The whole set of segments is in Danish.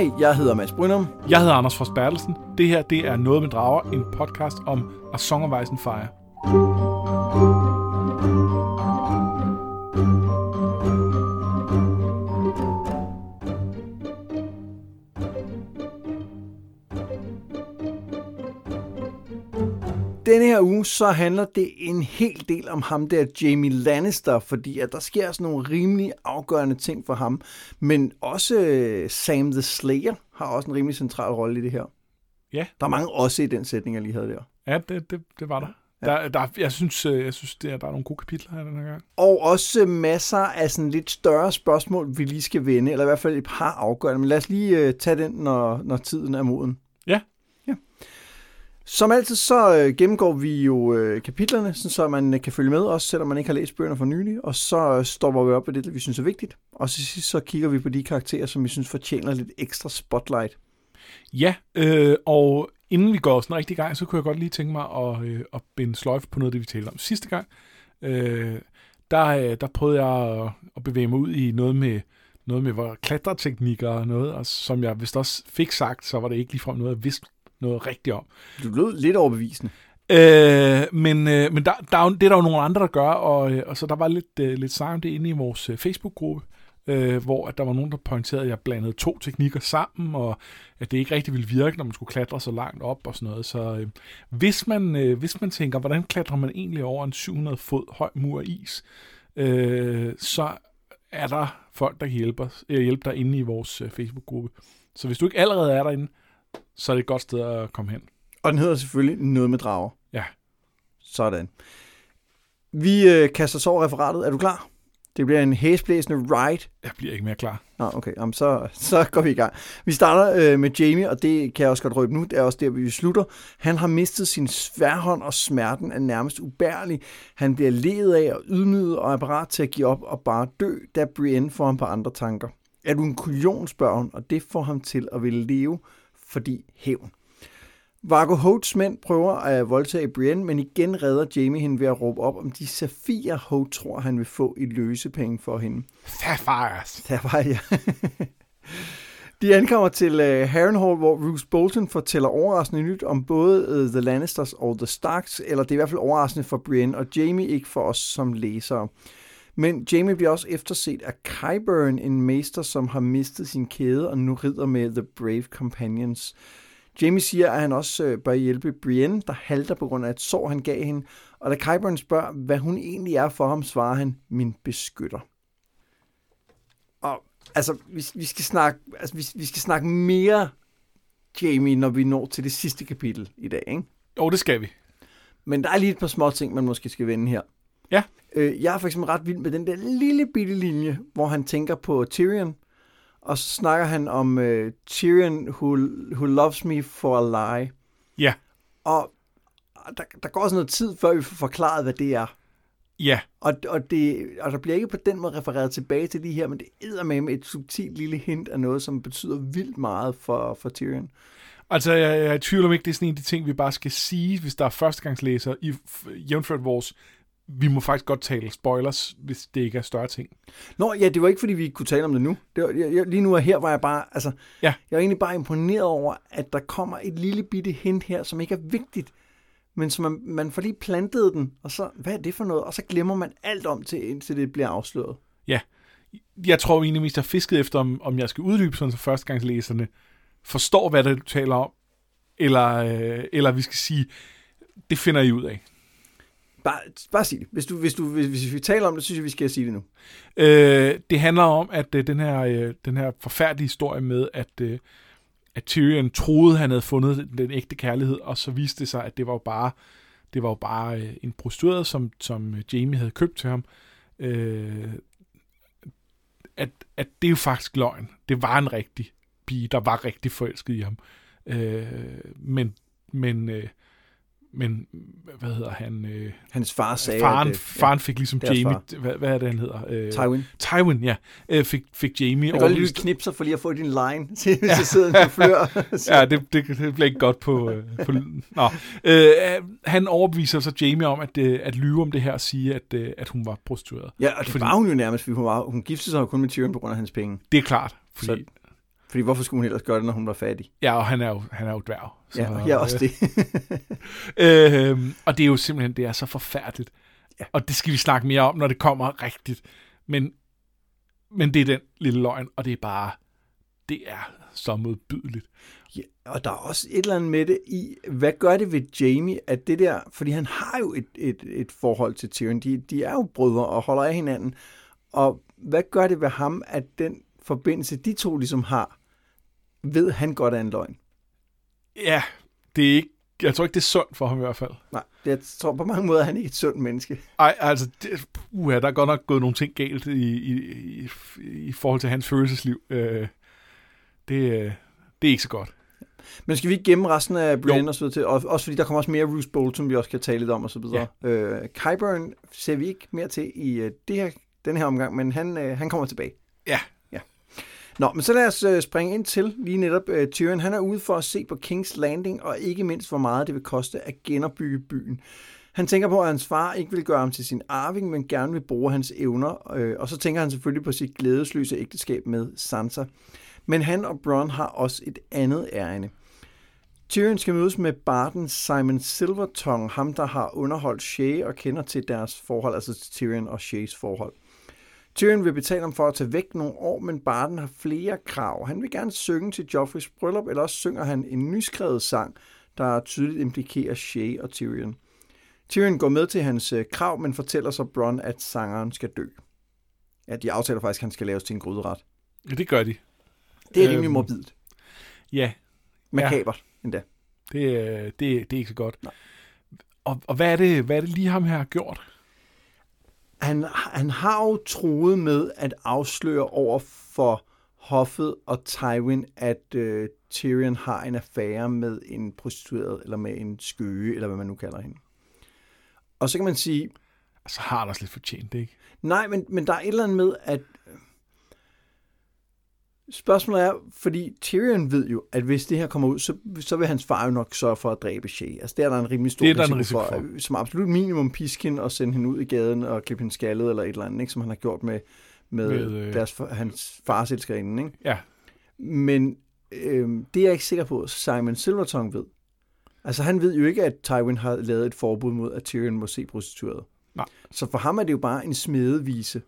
Hej, jeg hedder Mads Brynum. Jeg hedder Anders Frost Bertelsen. Det her, det er Noget med Drager, en podcast om A Song of Ice and Fire. Denne her uge, så handler det en hel del om ham der, Jamie Lannister, fordi at der sker sådan nogle rimelig afgørende ting for ham. Men også øh, Sam the Slayer har også en rimelig central rolle i det her. Ja. Der er mange også i den sætning, jeg lige havde der. Ja, det, det, det var der. Der, der, jeg synes, øh, jeg synes det er, der er nogle gode kapitler her den her gang. Og også masser af sådan lidt større spørgsmål, vi lige skal vende, eller i hvert fald et par afgørende. Men lad os lige uh, tage den, når, når tiden er moden. Som altid, så øh, gennemgår vi jo øh, kapitlerne, sådan så man øh, kan følge med, også selvom man ikke har læst bøgerne for nylig. Og så uh, stopper vi op ved det, vi synes er vigtigt. Og til sidst så kigger vi på de karakterer, som vi synes fortjener lidt ekstra spotlight. Ja, øh, og inden vi går sådan rigtig i gang, så kunne jeg godt lige tænke mig at, øh, at binde sløjfe på noget af det, vi talte om sidste gang. Øh, der, der prøvede jeg at, at bevæge mig ud i noget med noget med klatreteknikker og noget, og som jeg vist også fik sagt, så var det ikke ligefrem noget, jeg vidste noget rigtigt om. Du lød lidt overbevisende. Øh, men øh, men der, der er det er der jo nogle andre, der gør, og, øh, og så der var lidt, øh, lidt snak om det inde i vores øh, Facebook-gruppe, øh, hvor at der var nogen, der pointerede, at jeg blandede to teknikker sammen, og at det ikke rigtig ville virke, når man skulle klatre så langt op og sådan noget. Så øh, hvis, man, øh, hvis man tænker, hvordan klatrer man egentlig over en 700 fod høj mur is, øh, så er der folk, der kan hjælpe, os, øh, hjælpe dig inde i vores øh, Facebook-gruppe. Så hvis du ikke allerede er derinde, så er det et godt sted at komme hen. Og den hedder selvfølgelig noget med drager. Ja. Sådan. Vi øh, kaster så over referatet. Er du klar? Det bliver en hæsblæsende ride. Jeg bliver ikke mere klar. Nå, okay. Jamen, så, så går vi i gang. Vi starter øh, med Jamie, og det kan jeg også godt røbe nu. Det er også der, vi slutter. Han har mistet sin sværhånd, og smerten er nærmest ubærlig. Han bliver ledet af og ydmyget, og er parat til at give op og bare dø, da Brienne får ham på andre tanker. Er du en kujon, spørger hun, og det får ham til at ville leve, fordi hævn. Vargo Hoats mænd prøver at voldtage Brienne, men igen redder Jamie hende ved at råbe op om de safirer, Hoat tror, han vil få i løsepenge for hende. Sapphires. Sapphire, ja. De ankommer til uh, Harrenhal, hvor Roose Bolton fortæller overraskende nyt om både uh, The Lannisters og The Starks, eller det er i hvert fald overraskende for Brienne og Jamie, ikke for os som læsere. Men Jamie bliver også efterset af Qyburn, en mester, som har mistet sin kæde og nu rider med The Brave Companions. Jamie siger, at han også øh, bør hjælpe Brienne, der halter på grund af et sår, han gav hende. Og da Qyburn spørger, hvad hun egentlig er for ham, svarer han, min beskytter. Og altså, vi, vi, skal snakke, altså vi, vi skal snakke mere Jamie, når vi når til det sidste kapitel i dag, ikke? Jo, det skal vi. Men der er lige et par små ting, man måske skal vende her. Ja. Øh, jeg er for eksempel ret vild med den der lille bitte linje, hvor han tænker på Tyrion, og så snakker han om uh, Tyrion, who, who loves me for a lie. Ja. Og der, der går også noget tid, før vi får forklaret, hvad det er. Ja. Og, og, det, og der bliver ikke på den måde refereret tilbage til de her, men det er med et subtilt lille hint af noget, som betyder vildt meget for, for Tyrion. Altså, jeg, jeg tvivler om ikke, det er sådan en af de ting, vi bare skal sige, hvis der er førstegangslæser, i jævnført vores vi må faktisk godt tale spoilers, hvis det ikke er større ting. Nå, ja, det var ikke, fordi vi kunne tale om det nu. Det var, jeg, lige nu er her, var jeg bare, altså, ja. jeg er egentlig bare imponeret over, at der kommer et lille bitte hint her, som ikke er vigtigt, men som man, man får lige plantet den, og så, hvad er det for noget? Og så glemmer man alt om til, indtil det bliver afsløret. Ja, jeg tror egentlig mest, jeg fisket efter, om, om jeg skal uddybe sådan, så førstegangslæserne forstår, hvad det du taler om, eller, øh, eller vi skal sige, det finder I ud af. Bare, bare sig det. Hvis, du, hvis, du, hvis, hvis vi taler om det, synes jeg, vi skal sige det nu. Øh, det handler om, at øh, den, her, øh, den her forfærdelige historie med, at, øh, at Tyrion troede, han havde fundet den ægte kærlighed, og så viste det sig, at det var jo bare, det var jo bare øh, en prostitueret, som, som Jamie havde købt til ham. Øh, at, at det er jo faktisk løgn. Det var en rigtig pige, der var rigtig forelsket i ham. Øh, men men øh, men hvad hedder han? Øh, Hans far sagde, faren, at, øh, faren fik ligesom Jamie, far. hvad, hvad er det, han hedder? Øh, Tywin. Tywin, ja. Øh, fik, fik Jamie Jeg kan godt lige knipser for lige at få din line, til, hvis ja. jeg sidder på flør. ja, det, det, det bliver ikke godt på... Øh, på nå. Øh, han overbeviser så Jamie om at, øh, at lyve om det her og sige, at, øh, at hun var prostitueret. Ja, og det fordi, var hun jo nærmest, fordi hun, var, hun giftede sig kun med Tyrion på grund af hans penge. Det er klart, fordi... Så, Fordi hvorfor skulle hun ellers gøre det, når hun var fattig? Ja, og han er jo, han er jo dværg. Så, ja, ja, også det. øh, og det er jo simpelthen, det er så forfærdeligt. Ja. Og det skal vi snakke mere om, når det kommer rigtigt. Men, men det er den lille løgn, og det er bare, det er så modbydeligt. Ja, og der er også et eller andet med det i, hvad gør det ved Jamie, at det der, fordi han har jo et, et, et forhold til Tyrion, de, de er jo brødre og holder af hinanden, og hvad gør det ved ham, at den forbindelse, de to ligesom har, ved han godt er en løgn? Ja, det er ikke, jeg tror ikke, det er sundt for ham i hvert fald. Nej, jeg tror på mange måder, at han ikke er et sundt menneske. Ej, altså, det, uha, der er godt nok gået nogle ting galt i, i, i, i forhold til hans følelsesliv. Øh, det, det er ikke så godt. Men skal vi ikke gemme resten af Brienne og så videre til? Og, også fordi der kommer også mere Roose Bolton, vi også kan tale lidt om og så videre. Ja. Øh, Kyburn ser vi ikke mere til i uh, det her, den her omgang, men han, uh, han kommer tilbage. Ja. Nå, men så lad os øh, springe ind til lige netop uh, Tyrion. Han er ude for at se på King's Landing, og ikke mindst, hvor meget det vil koste at genopbygge byen. Han tænker på, at hans far ikke vil gøre ham til sin arving, men gerne vil bruge hans evner. Øh, og så tænker han selvfølgelig på sit glædesløse ægteskab med Sansa. Men han og Bronn har også et andet ærende. Tyrion skal mødes med barden Simon Silvertongue, ham der har underholdt Shay og kender til deres forhold, altså til Tyrion og Shays forhold. Tyrion vil betale ham for at tage væk nogle år, men Barton har flere krav. Han vil gerne synge til Joffreys bryllup, eller også synger han en nyskrevet sang, der tydeligt implikerer Shay og Tyrion. Tyrion går med til hans øh, krav, men fortæller så Bronn, at sangeren skal dø. Ja, de aftaler faktisk, at han skal laves til en gryderet. Ja, det gør de. Det er rimelig øhm, morbidt. Ja. Makabert ja. endda. Det, det, det er ikke så godt. Nej. Og, og hvad, er det, hvad er det lige ham her har gjort? Han, han har jo troet med at afsløre over for hoffet og Tywin, at øh, Tyrion har en affære med en prostitueret, eller med en skøge, eller hvad man nu kalder hende. Og så kan man sige... Så har han også lidt fortjent det, ikke? Nej, men, men der er et eller andet med, at Spørgsmålet er, fordi Tyrion ved jo, at hvis det her kommer ud, så, så vil hans far jo nok sørge for at dræbe Shay. Altså det er der en rimelig stor det er risiko, risiko for, for. Som absolut minimum pisken og sende hende ud i gaden og klippe hende skaldet eller et eller andet, ikke? som han har gjort med, med, med øh... deres, hans fars elskerinde. Ikke? Ja. Men øh, det er jeg ikke sikker på, Simon Silvertongue ved. Altså han ved jo ikke, at Tywin har lavet et forbud mod, at Tyrion må se prostitueret. Nej. Så for ham er det jo bare en smedevise.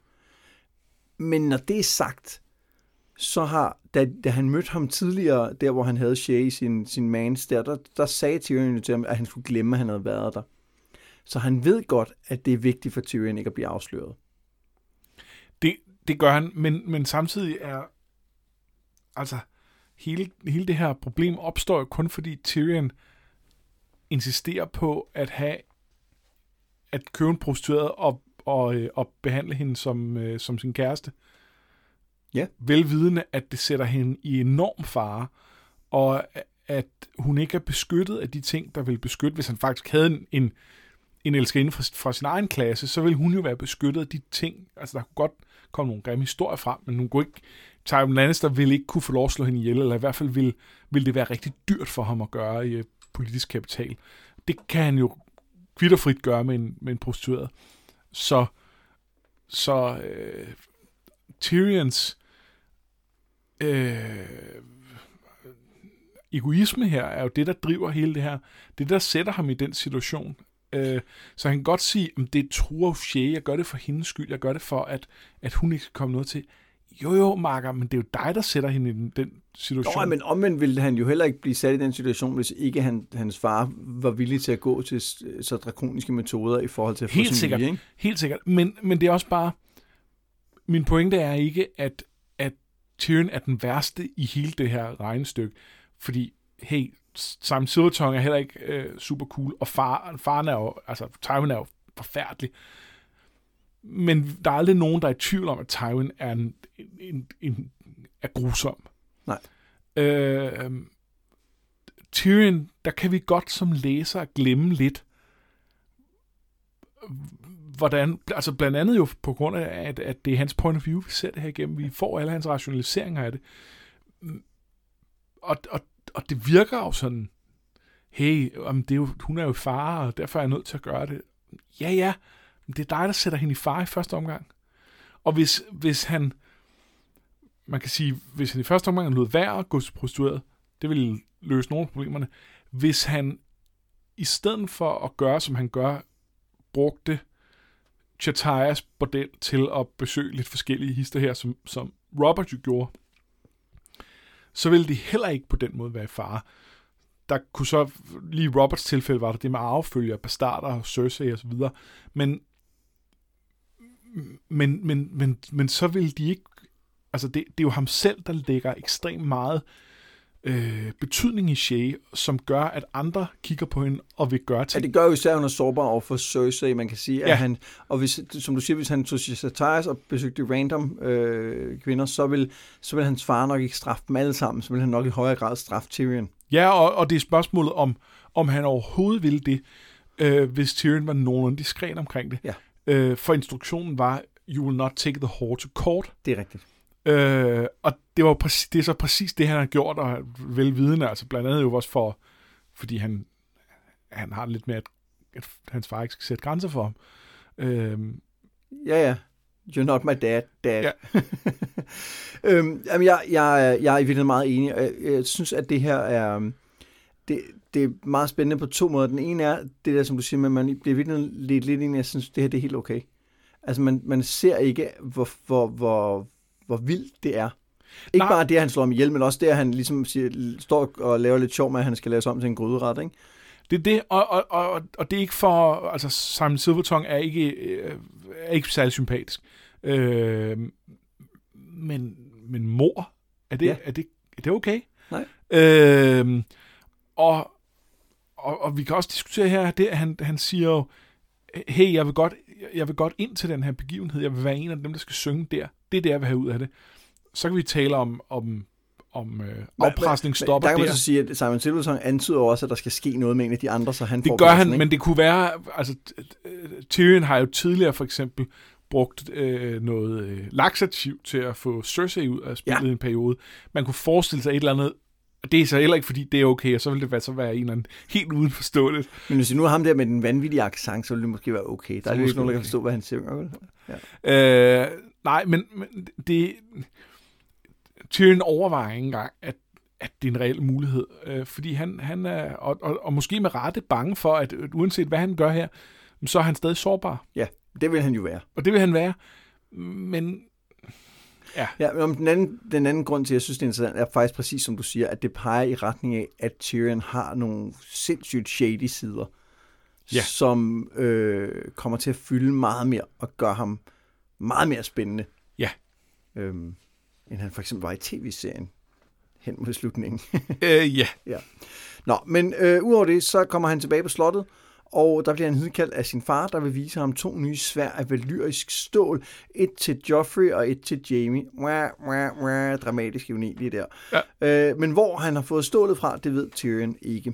Men når det er sagt, så har, da, da han mødte ham tidligere, der hvor han havde Shay, sin, sin mans der, der, der sagde Tyrion til ham, at han skulle glemme, at han havde været der. Så han ved godt, at det er vigtigt for Tyrion ikke at blive afsløret. Det, det gør han, men, men samtidig er, altså, hele, hele det her problem opstår jo kun fordi Tyrion insisterer på at have, at købe en prostitueret og, og, øh, og behandle hende som, øh, som sin kæreste. Ja. Velvidende, at det sætter hende i enorm fare, og at hun ikke er beskyttet af de ting, der vil beskytte. Hvis han faktisk havde en, en, en elskerinde fra, fra sin egen klasse, så ville hun jo være beskyttet af de ting. Altså, der kunne godt komme nogle grimme historier frem, men hun kunne ikke... Tywin Lannister ville ikke kunne få lov at slå hende ihjel, eller i hvert fald ville, ville det være rigtig dyrt for ham at gøre i øh, politisk kapital. Det kan han jo kvitterfrit gøre med en, med en prostitueret. Så, så øh, Tyrions øh, egoisme her er jo det, der driver hele det her. Det, der sætter ham i den situation. Øh, så han kan godt sige, at det truer Shay, jeg gør det for hendes skyld, jeg gør det for, at, at hun ikke skal komme noget til. Jo, jo, Marker, men det er jo dig, der sætter hende i den, den situation. Nå, men omvendt ville han jo heller ikke blive sat i den situation, hvis ikke han, hans far var villig til at gå til så drakoniske metoder i forhold til at Helt få sin sikkert. Vilje, ikke? Helt sikkert. Men, men det er også bare... Min pointe er ikke, at Tyrion er den værste i hele det her regnestykke, fordi, hey, Simon Silvertongue er heller ikke øh, super cool, og far, faren er jo, altså Tywin er jo forfærdelig. Men der er aldrig nogen, der er i tvivl om, at Tywin er, en, en, en, er grusom. Nej. Øh, Tyrion, der kan vi godt som læser glemme lidt, hvordan, altså blandt andet jo på grund af, at, at det er hans point of view, vi ser det her igennem. Vi får alle hans rationaliseringer af det. Og, og, og det virker jo sådan, hey, jamen det er jo, hun er jo far, og derfor er jeg nødt til at gøre det. Ja, ja, men det er dig, der sætter hende i far i første omgang. Og hvis, hvis han man kan sige, hvis han i første omgang lød værd at gå til prostitueret, det ville løse nogle af problemerne. Hvis han i stedet for at gøre, som han gør, brugte Chatayas bordel til at besøge lidt forskellige hister her, som, som Robert jo gjorde, så ville de heller ikke på den måde være i fare. Der kunne så, lige i Roberts tilfælde var der det med arvefølger, bastarder, Cersei og så videre, men, men, men, men, men så ville de ikke, altså det, det er jo ham selv, der lægger ekstremt meget øh, betydning i Shay, som gør, at andre kigger på hende og vil gøre ting. Ja, det gør jo især, at hun er sårbar over for Cersei, man kan sige. At Ja. han, og hvis, som du siger, hvis han tog til Satires og besøgte random øh, kvinder, så vil, så vil hans far nok ikke straffe dem alle sammen. Så vil han nok i højere grad straffe Tyrion. Ja, og, og det er spørgsmålet om, om han overhovedet ville det, øh, hvis Tyrion var nogenlunde diskret omkring det. Ja. Øh, for instruktionen var, you will not take the whore to court. Det er rigtigt. Øh, og det, var præcis, det er så præcis det, han har gjort, og velvidende, altså blandt andet jo også for, fordi han, han har lidt med, at, at hans far ikke skal sætte grænser for ham. Øh, Ja, ja. You're not my dad, dad. Ja. øhm, jamen, jeg, jeg, jeg er i virkeligheden meget enig. Jeg, jeg synes, at det her er... øhm, Det, det er meget spændende på to måder. Den ene er, det der, som du siger, med, at man bliver virkelig lidt, lidt enig, jeg synes, det her det er helt okay. Altså, man, man ser ikke, hvor, hvor, hvor, hvor vildt det er. Ikke Nej. Bare det, at han slår ham ihjel, men også det, at han ligesom siger, står og laver lidt sjov med, at han skal laves om til en gryderet, ikke? Det er det, og, og, og, og det er ikke for... Altså, Simon Silvertongue er ikke, øh, er ikke særlig sympatisk. Øh, men, men mor, er det, Ja. er det, er det okay? Nej. Øh, og, og, og vi kan også diskutere her, det, at han, han siger jo, hey, jeg vil, godt, jeg vil godt ind til den her begivenhed. Jeg vil være en af dem, der skal synge der. Det er det, jeg vil have ud af det. Så kan vi tale om, om, om øh, afpresning stopper der kan man der. så sige, at Simon Silverton antyder også, at der skal ske noget med en af de andre, så han får Det gør pladsen, han, ikke? men det kunne være, altså Tyrion har jo tidligere for eksempel brugt øh, noget øh, laxativ til at få Cersei ud af spillet Ja. i en periode. Man kunne forestille sig et eller andet, og det er så heller ikke, fordi det er okay, og så vil det være, så være en eller anden helt uden forståeligt. Men hvis det nu er ham der med den vanvittige accent, så vil det måske være okay. Der er jo ikke nogen, der kan forstå, hvad han synger. vel? Øh, nej, men, men det... Tyrion overvejer ikke engang, at, at det er en reel mulighed. Øh, fordi han, han er, og, og, og måske med rette bange for, at øh, uanset hvad han gør her, så er han stadig sårbar. Ja, det vil han jo være. Og det vil han være. Men Ja, men om den anden, den anden grund til, at jeg synes, det er interessant, er faktisk præcis som du siger, at det peger i retning af, at Tyrion har nogle sindssygt shady sider, Ja. som øh, kommer til at fylde meget mere og gøre ham meget mere spændende, Ja. øhm, end han for eksempel var i tv-serien hen mod slutningen. øh, ja, Nå, men øh, udover det, så kommer han tilbage på slottet, og der bliver han hidkaldt af sin far, der vil vise ham to nye svær af valyrisk stål. Et til Joffrey og et til Jamie. Wah, wah, wah, dramatisk ironi lige der. Ja. Øh, men hvor han har fået stålet fra, det ved Tyrion ikke.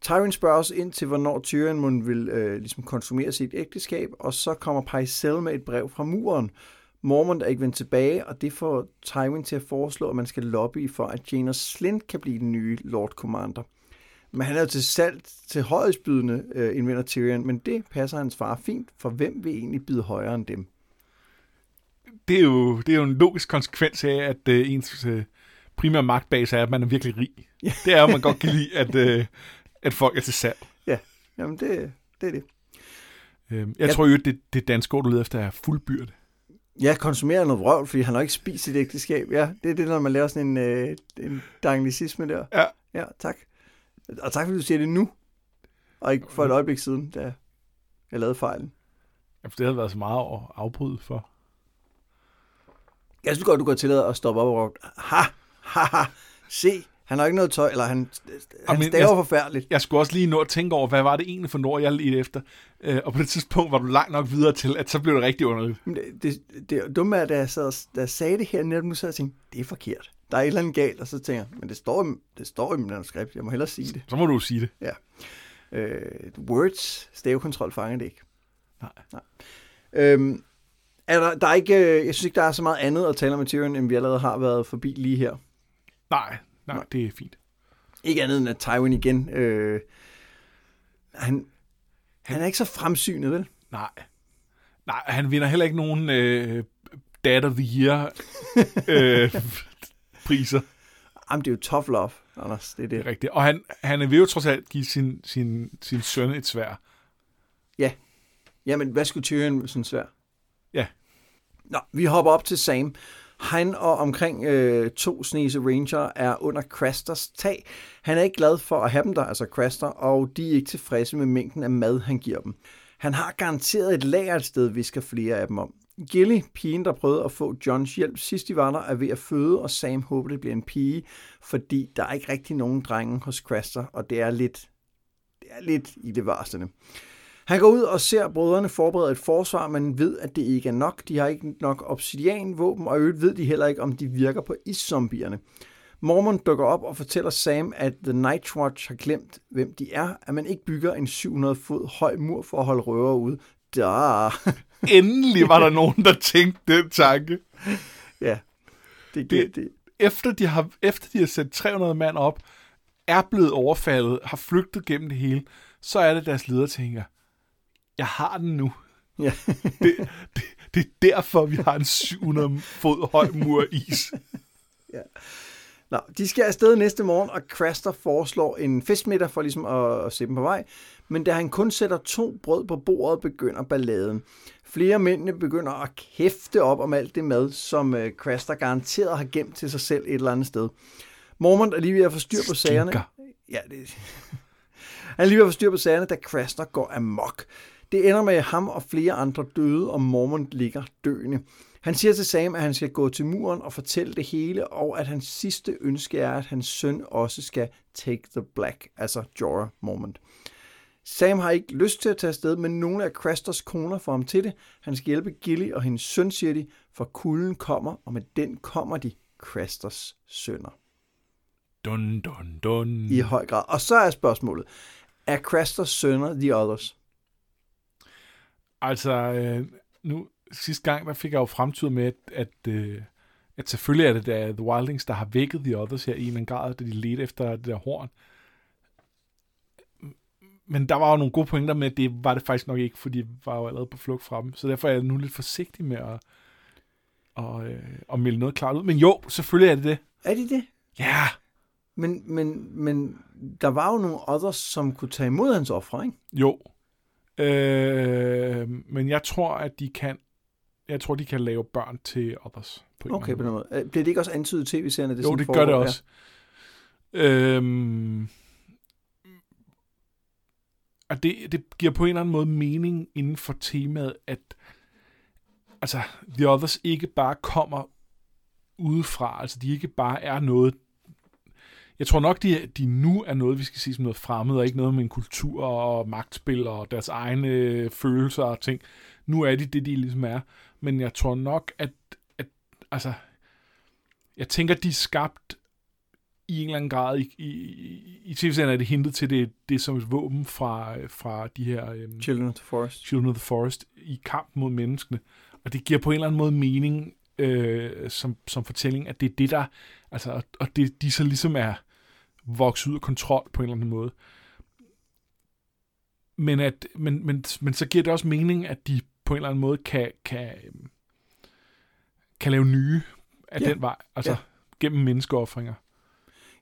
Tyrion spørger os ind til, hvornår Tyrion må vil øh, ligesom konsumere sit ægteskab, og så kommer Pycelle med et brev fra muren. Mormont er ikke vendt tilbage, og det får Tywin til at foreslå, at man skal lobbye for, at Jaina Slint kan blive den nye Lord Commander. Men han er jo til salg til højestbydende, øh, indvender Tyrion, men det passer hans far fint, for hvem vil egentlig byde højere end dem? det er, jo, det er jo en logisk konsekvens af, at øh, ens øh, primære magtbase er, at man er virkelig rig. Ja. Det er jo, man godt kan lide, at, øh, at folk er til salg. Jamen, det, det er det. Øh, jeg Ja. tror jo, at det, det danske ord, du leder efter, er fuldbyrde. Jeg konsumerer noget vrøvl, fordi han har ikke spist sit ægteskab. Ja, det er det, når man laver sådan en, øh, en anglicisme der. Ja. Ja, tak. Og tak, fordi du siger det nu, og ikke for et øjeblik siden, da jeg lavede fejlen. Jamen, det havde været så meget at afbryde for. Jeg synes godt, du går til at stoppe op og råbe, ha, ha, ha, se, han har ikke noget tøj, eller han, han Jamen, staver jeg- forfærdeligt. Jeg skulle også lige nå at tænke over, hvad var det egentlig for ord, jeg ledte efter. Øh, og på det tidspunkt var du langt nok videre til, at så blev det rigtig underligt. Men det, det, det dumme er, da jeg, sad, da jeg sagde det her netop nu, så jeg tænkte, det er forkert. Der er et eller andet galt, og så tænker jeg, men det står, i- det står i min manuskript, jeg må hellere sige det. Så må du sige det. Øh, words, stavekontrol fanger det ikke. Nej. Nej. Øhm, er der, der er ikke, øh, jeg synes ikke, der er så meget andet at tale om Tyrion, end vi allerede har været forbi lige her. Nej, nej, Nej. det er fint. Ikke andet end at Tywin igen, øh, han, han er ikke så fremsynet, vel? Nej. Nej, han vinder heller ikke nogen øh, Dad of the Year øh, priser. Jamen, det er jo tough love, Anders. Det er Det det. er rigtigt. Og han, han vil jo trods alt give sin, sin, sin søn et svær. Jamen, hvad skulle Tyrion med sådan svær? Ja. Nå, vi hopper op til Sam. Han og omkring øh, to snese ranger er under Crasters tag. Han er ikke glad for at have dem der, altså Craster, og de er ikke tilfredse med mængden af mad, han giver dem. Han har garanteret et lager et sted, vi skal flere af dem om. Gilly, pigen, der prøvede at få Johns hjælp sidst de var der, er ved at føde, og Sam håber, det bliver en pige, fordi der er ikke rigtig nogen drenge hos Craster, og det er lidt, det er lidt i det varslende. Han går ud og ser brødrene forberede et forsvar, men ved, at det ikke er nok. De har ikke nok obsidianvåben, og i øvrigt ved de heller ikke, om de virker på iszombierne. Mormon dukker op og fortæller Sam, at The Night Watch har glemt, hvem de er, at man ikke bygger en 700 fod høj mur for at holde røver ude. Da. Endelig var der nogen, der tænkte den tanke. ja, det, Det- det, Efter de har, efter de har sendt 300 mand op, er blevet overfaldet, har flygtet gennem det hele, så er det deres leder tænker, jeg har den nu. ja. Det, det, det er derfor, vi har en 700 fod høj mur is. Nå, de skal afsted næste morgen, og Craster foreslår en festmiddag for ligesom at, at se dem på vej. Men da han kun sætter to brød på bordet, begynder balladen. Flere mændene begynder at kæfte op om alt det mad, som uh, Craster garanteret har gemt til sig selv et eller andet sted. Mormont er lige ved at få styr på sagerne. Ja, det... Han er lige ved at få styr på sagerne, da Craster går amok. Det ender med ham og flere andre døde, og Mormont ligger døende. Han siger til Sam, at han skal gå til muren og fortælle det hele, og at hans sidste ønske er, at hans søn også skal take the black, altså Jorah Mormont. Sam har ikke lyst til at tage afsted, men nogle af Crasters koner får ham til det. Han skal hjælpe Gilly og hendes søn, siger de, for kulden kommer, og med den kommer de Crasters sønner Dun, dun, dun. i høj grad. Og så er spørgsmålet, er Crasters sønner the others? Altså, øh, nu sidste gang, der fik jeg jo fremtydet med, at, at, øh, at selvfølgelig er det der The Wildlings, der har vækket The Others her i en grad, da de ledte efter det der horn. Men der var jo nogle gode pointer med, at det var det faktisk nok ikke, fordi de var jo allerede på flugt fra dem. Så derfor er jeg nu lidt forsigtig med at, og, øh, at melde noget klart ud. Men jo, selvfølgelig er det det. Er de det? Ja, Men, men, men der var jo nogle others, som kunne tage imod hans ofre, ikke? jo. Øh, men jeg tror, at de kan jeg tror, de kan lave børn til others. På Okay, på den måde. Øh, Bliver det ikke også antydet i tv-serien, at det jo, det gør det også. Øhm, og det, det giver på en eller anden måde mening inden for temaet, at altså, The Others ikke bare kommer udefra, altså de ikke bare er noget, jeg tror nok, de, de nu er noget, vi skal sige som noget fremmed, og ikke noget med en kultur og magtspil og deres egne følelser og ting. Nu er de det, de ligesom er. Men jeg tror nok, at, at altså, jeg tænker, de er skabt i en eller anden grad, i, i, i, i tv-serien er det hintet til det, det som et våben fra, fra de her øhm, Children of the Forest. Children of the Forest i kamp mod menneskene. Og det giver på en eller anden måde mening øh, som, som fortælling, at det er det, der... Altså, og det, de så ligesom er vokset ud af kontrol på en eller anden måde. Men, at, men, men, men så giver det også mening, at de på en eller anden måde kan, kan, øhm, kan lave nye af Ja. den vej. Altså Ja. gennem menneskeoffringer.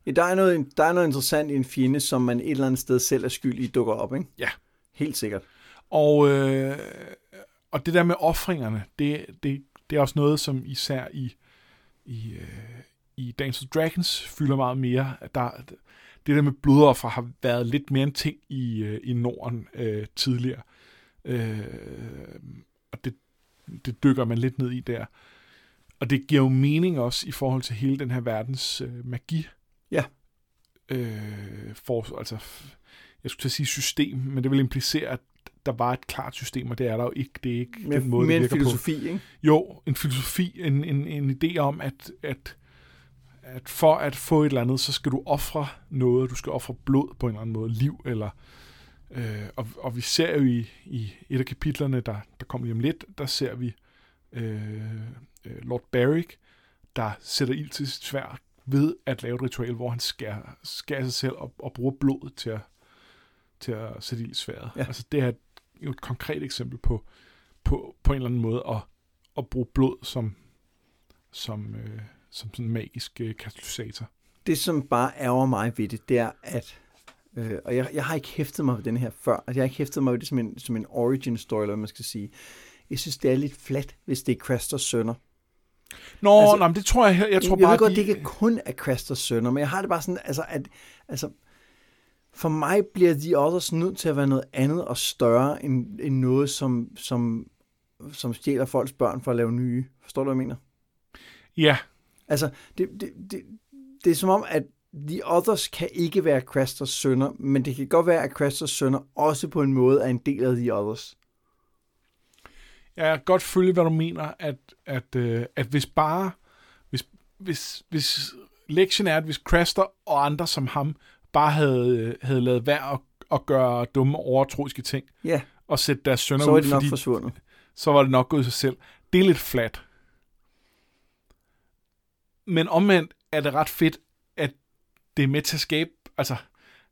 Ja, der er, noget, der er noget interessant i en fjende, som man et eller andet sted selv er skyld i, dukker op, ikke? Ja. Helt sikkert. Og, øh, og det der med offringerne, det, det, det er også noget, som især i, i, øh, i Dance of Dragons fylder meget mere. At Der, det der med blodoffer har været lidt mere en ting i, øh, i Norden øh, tidligere. Øh, og det, det dykker man lidt ned i der. Og det giver jo mening også i forhold til hele den her verdens øh, magi. Ja. Øh, for, altså, jeg skulle til at sige system, men det vil implicere, at der var et klart system, og det er der jo ikke. Det er ikke Mere, den måde, mere det en virker på. filosofi, ikke? Jo, en filosofi, en, en, en idé om, at, at, at for at få et eller andet, så skal du ofre noget, du skal ofre blod på en eller anden måde, liv, eller øh, og, og vi ser jo i, i et af kapitlerne, der, der kommer lige om lidt, der ser vi øh, øh, Lord Barrick, der sætter ild til sit svær ved at lave et ritual, hvor han skærer, skærer sig selv og, og bruger blodet til at, til at sætte ild i sværet. Ja. Altså det er jo et konkret eksempel på, på, på en eller anden måde at, at bruge blod som, som, øh, som sådan en magisk øh, katalysator. Det, som bare ærger mig ved det, det er, at Øh, og jeg, jeg har ikke hæftet mig ved den her før. Altså, jeg har ikke hæftet mig ved det som en, som en origin story, eller hvad man skal sige. Jeg synes, det er lidt flat, hvis det er Cresters sønner. Nå, altså, nej, men det tror jeg, jeg, jeg tror jeg bare, ved godt, de... det ikke kun er Cresters sønner, men jeg har det bare sådan, altså, at, altså, for mig bliver de også nødt til at være noget andet og større, end, end noget, som, som, som stjæler folks børn for at lave nye. Forstår du, hvad jeg mener? Ja. Altså, det, det, det, det er som om, at The Others kan ikke være Cresters sønner, men det kan godt være, at Cresters sønner også på en måde er en del af The Others. Jeg kan godt følge, hvad du mener, at, at, øh, at hvis bare, hvis, hvis, hvis lektionen er, at hvis Crester og andre som ham bare havde, havde lavet værd at, at gøre dumme overtroiske ting, ja. og sætte deres sønner så ud, det nok fordi, forsvundet. så var det nok gået sig selv. Det er lidt flat. Men omvendt er det ret fedt, at det er med til at skabe, altså,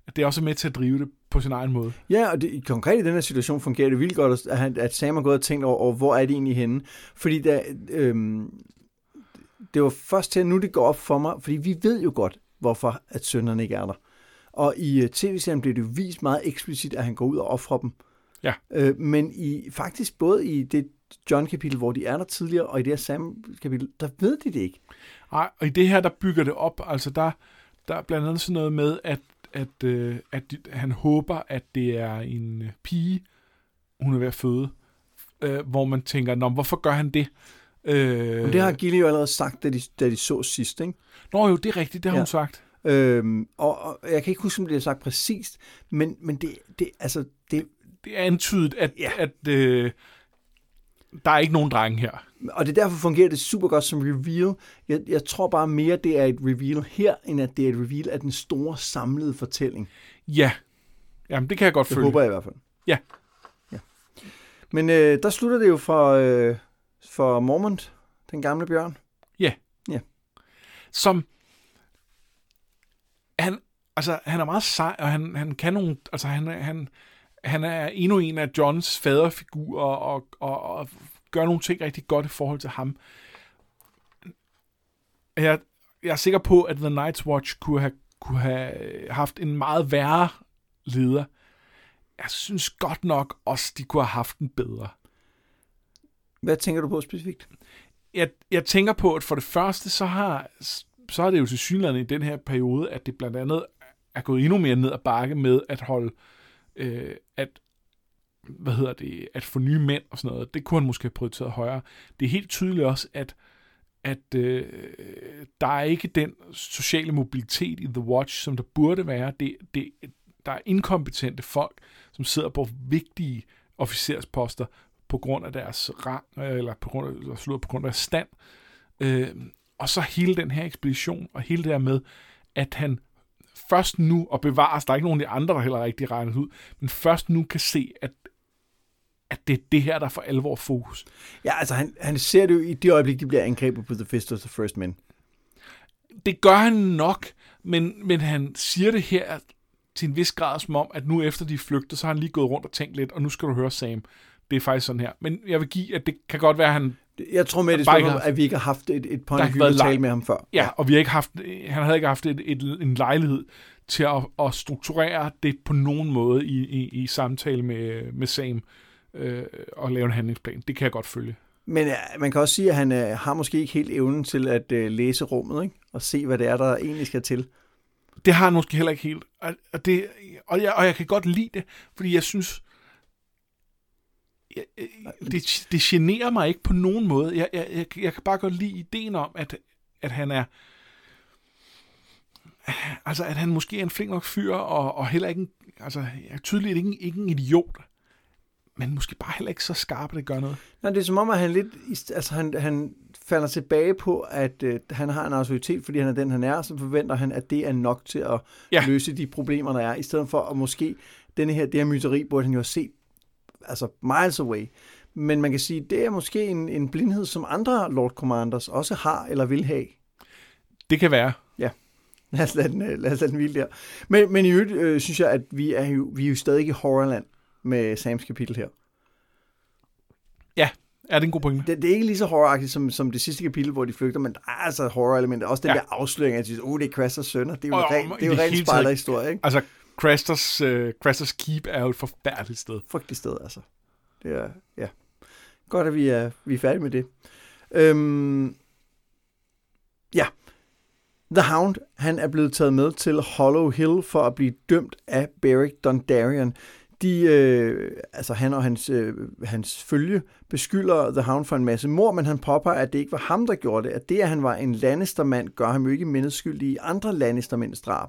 at det er også med til at drive det på sin egen måde. Ja, og det, konkret i den her situation fungerer det vildt godt, at, han, at Sam har gået og tænkt over, over, hvor er det egentlig henne. Fordi der, øhm, det var først til, at nu det går op for mig, fordi vi ved jo godt, hvorfor at sønderne ikke er der. Og i uh, tv-serien blev det jo vist meget eksplicit, at han går ud og offrer dem. Ja. Øh, men i, faktisk både i det John-kapitel, hvor de er der tidligere, og i det her Sam-kapitel, der ved de det ikke. Nej, og i det her, der bygger det op, altså der, der er blandt andet sådan noget med, at, at, øh, at de, han håber, at det er en øh, pige, hun er ved at føde, øh, hvor man tænker, Nå, hvorfor gør han det? Øh, Men det har Gilly jo allerede sagt, da de, da de så sidst, ikke? Nå jo, det er rigtigt, det har ja. hun sagt. Øhm, og, og jeg kan ikke huske, om det er sagt præcist, men, men det, det, altså, det... Det er antydet, at, ja. at øh, der er ikke nogen drenge her. Og det derfor fungerer det super godt som reveal. Jeg, jeg tror bare mere, det er et reveal her, end at det er et reveal af den store samlede fortælling. Ja. Jamen, det kan jeg godt det følge. Det håber jeg i hvert fald. Ja. ja. Men øh, der slutter det jo for, øh, for Mormont, den gamle bjørn. Ja. Ja. Som... Han, altså, han er meget sej, og han, han kan nogle... Altså, han, han, han er endnu en af Johns faderfigurer, og, og, og gør nogle ting rigtig godt i forhold til ham. Jeg, jeg er sikker på, at The Night's Watch kunne have, kunne have haft en meget værre leder. Jeg synes godt nok også, de kunne have haft en bedre. Hvad tænker du på specifikt? Jeg, jeg tænker på, at for det første, så har, så er det jo til synligheden i den her periode, at det blandt andet er gået endnu mere ned ad bakke med at holde, øh, øh, at hvad hedder det, at få nye mænd og sådan noget, det kunne han måske have prioriteret højere. Det er helt tydeligt også, at, at øh, der er ikke den sociale mobilitet i The Watch, som der burde være. Det, det, der er inkompetente folk, som sidder på vigtige officersposter på grund af deres rang, eller på grund af, eller på grund af deres stand. Øh, og så hele den her ekspedition, og hele det her med, at han først nu, og bevares, der er ikke nogen af de andre, der heller rigtig regnet ud, men først nu kan se, at at det er det her, der for alvor fokus. Ja, altså han, han ser det jo i det øjeblik, de bliver angrebet på The Fist of the First Men. Det gør han nok, men, men han siger det her til en vis grad som om, at nu efter de flygter, så har han lige gået rundt og tænkt lidt, og nu skal du høre Sam. Det er faktisk sådan her. Men jeg vil give, at det kan godt være, at han... Jeg tror med, det er at vi ikke har haft et, et view at tale med ham før. Ja, og vi har ikke haft, han havde ikke haft et, et, en lejlighed til at, at strukturere det på nogen måde i, i, i samtale med, med Sam øh, og lave en handlingsplan. Det kan jeg godt følge. Men ja, man kan også sige, at han øh, har måske ikke helt evnen til at øh, læse rummet, ikke? og se, hvad det er, der egentlig skal til. Det har han måske heller ikke helt. Og, det, og, jeg, og jeg kan godt lide det, fordi jeg synes, jeg, det, det generer mig ikke på nogen måde. Jeg, jeg, jeg, jeg kan bare godt lide ideen om, at, at han er altså at han måske er en flink nok fyr, og, og heller ikke en, altså tydeligt ikke, ikke en idiot men måske bare heller ikke så skarp, at det gør noget. Nej, det er som om, at han lidt, altså han, han falder tilbage på, at øh, han har en autoritet, fordi han er den, han er, så forventer han, at det er nok til at ja. løse de problemer, der er, i stedet for at måske denne her, det her myteri, burde han jo have set altså miles away. Men man kan sige, det er måske en, en blindhed, som andre Lord Commanders også har eller vil have. Det kan være. Ja. Lad os lade den, øh, lad os lade den hvile der. Men, men i øvrigt øh, synes jeg, at vi er jo, vi er jo stadig i horrorland med Sams kapitel her. Ja, Ja, det er en god pointe. Det, det er ikke lige så horroragtigt som, som det sidste kapitel, hvor de flygter, men der er altså horror-elementer. Også den Ja. der afsløring, at de siger, oh, det er Crasters sønner. Det er jo Og- og, ren, og det er jo det ren hele taget- spejderhistorie, ikke? Altså, Crasters, øh, Crasters Keep er jo et forfærdeligt sted. Frygteligt sted, altså. Det er, ja. Godt, at vi er, vi er færdige med det. Øhm, ja. The Hound, han er blevet taget med til Hollow Hill for at blive dømt af Beric Dondarrion. De, øh, altså han og hans, øh, hans følge beskylder The Hound for en masse mord, men han påpeger, at det ikke var ham, der gjorde det. At det, at han var en lannistermand, gør ham jo ikke mindeskyldig i andre lannistermænds drab.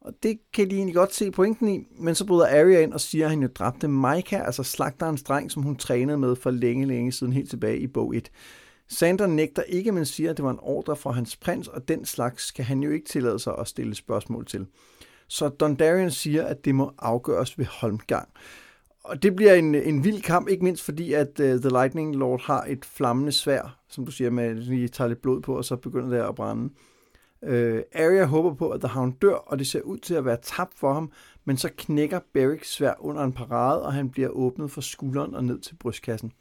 Og det kan de egentlig godt se pointen i, men så bryder Arya ind og siger, at han jo dræbte Maika, altså slagterens dreng, som hun trænede med for længe, længe siden, helt tilbage i bog 1. Sander nægter ikke, men siger, at det var en ordre fra hans prins, og den slags kan han jo ikke tillade sig at stille spørgsmål til. Så Dondarrion siger, at det må afgøres ved Holmgang. Og det bliver en, en vild kamp, ikke mindst fordi, at uh, The Lightning Lord har et flammende svær, som du siger, med at lige tager lidt blod på, og så begynder det at brænde. Øh, Arya håber på, at The Hound dør, og det ser ud til at være tabt for ham, men så knækker Beric svær under en parade, og han bliver åbnet fra skulderen og ned til brystkassen.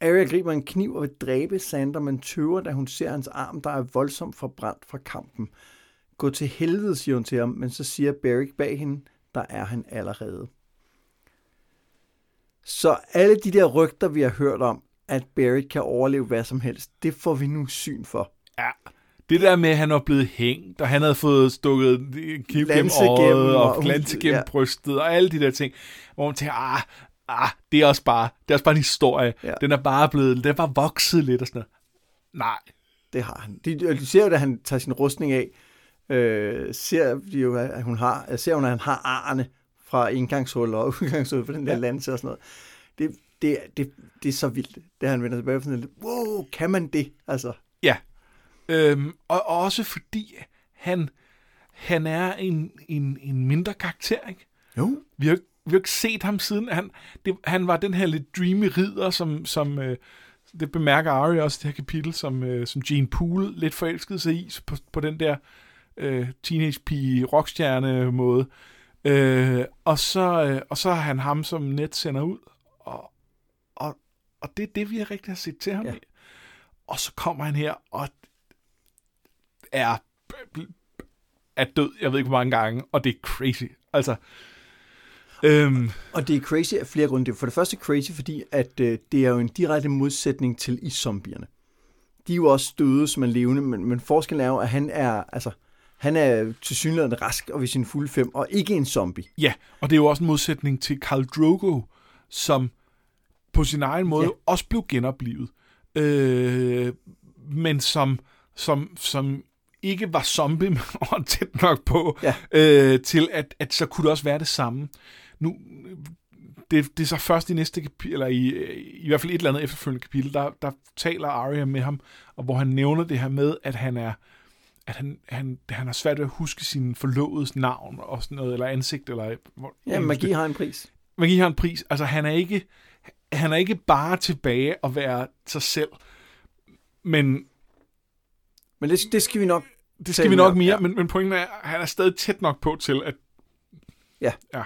Arya griber en kniv og vil dræbe Sander, men tøver, da hun ser hans arm, der er voldsomt forbrændt fra kampen. Gå til helvede, siger hun til ham, men så siger Beric bag hende, der er han allerede. Så alle de der rygter, vi har hørt om, at Barry kan overleve hvad som helst, det får vi nu syn for. Ja. Det der med, at han var blevet hængt, og han havde fået stukket kniv gennem øjet, og glanse gennem ja. brystet, og alle de der ting, hvor man tænker, ah, ah, det er også bare, det er også bare en historie. Ja. Den er bare blevet, den er bare vokset lidt og sådan noget. Nej, Det har han. De, de ser jo, da han tager sin rustning af, øh, ser de jo, at hun har, ser hun, at han har arne fra indgangshul og udgangshul på den der. Ja. lanse og sådan noget. Det, det, det, det er så vildt, det han vender tilbage på sådan lidt, wow, kan man det? Altså, Ja. Øhm, og og også fordi han, han er en, en, en mindre karakter, ikke? jo. Vi har, vi har ikke set ham siden. Han, det, han var den her lidt dreamy ridder, som, som øh, det bemærker Arya også i det her kapitel, som, øh, som Jane Poole lidt forelskede sig i på, på den der øh, teenage pige rockstjerne måde. Øh, og, så, øh, og så er han ham, som net sender ud. Og, og, og det er det, vi har rigtig har set til ham. Ja. Og så kommer han her og er, er død, jeg ved ikke hvor mange gange, og det er crazy. Altså, øhm, Og det er crazy af flere grunde. For det første crazy, fordi at øh, det er jo en direkte modsætning til i zombierne. De er jo også døde som er levende, men, men forskellen er jo, at han er, altså, han er til synligheden rask og ved sin fulde fem, og ikke en zombie. Ja, og det er jo også en modsætning til Karl Drogo, som på sin egen måde ja. også blev genoplevet, øh, men som, som, som ikke var zombie var tæt nok på, Ja. øh, til at, at så kunne det også være det samme. Nu, det, det er så først i næste kapitel, eller i, i hvert fald et eller andet efterfølgende kapitel, der, der taler Arya med ham, og hvor han nævner det her med, at han er at han, han, han har svært ved at huske sin forlovedes navn og sådan noget, eller ansigt, eller... Hvor, Ja, magi har en pris. magi har en pris. Altså, han er ikke, han er ikke bare tilbage at være sig selv, men Men det, det skal vi nok... det skal vi nok mere, ja. men, men pointen er, at han er stadig tæt nok på til, at... Ja. Ja.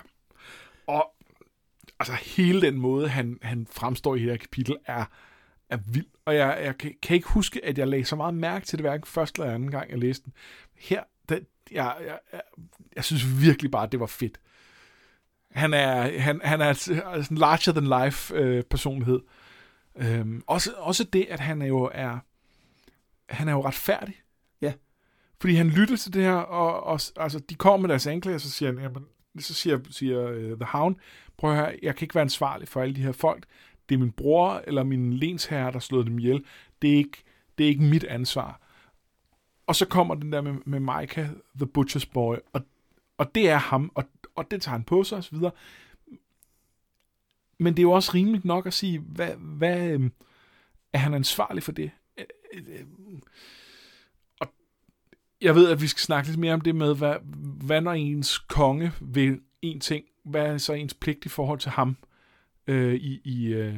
Og altså, hele den måde, han, han fremstår i det her kapitel, er, er vild. Og jeg, jeg kan, kan ikke huske, at jeg lagde så meget mærke til det, hverken første eller anden gang, jeg læste den. Her, det, jeg, jeg, jeg, jeg synes virkelig bare, at det var fedt. Han er, han, han er sådan en larger-than-life øh, personlighed. Øhm, også, også det, at han er jo er, han er jo retfærdig. Fordi han lytter til det her, og, og altså, de kommer med deres anklager, så siger han, jamen, så siger, siger uh, The Hound, prøv at høre, jeg kan ikke være ansvarlig for alle de her folk. Det er min bror eller min lensherre, der slået dem ihjel. Det er ikke, det er ikke mit ansvar. Og så kommer den der med, med Micah, The Butcher's Boy, og, og det er ham, og, og det tager han på sig osv. Men det er jo også rimeligt nok at sige, hvad, hvad øhm, er han ansvarlig for det? Øh, øh, øh jeg ved, at vi skal snakke lidt mere om det med, hvad, hvad når ens konge vil en ting, hvad er så ens pligt i forhold til ham øh, i, i, øh,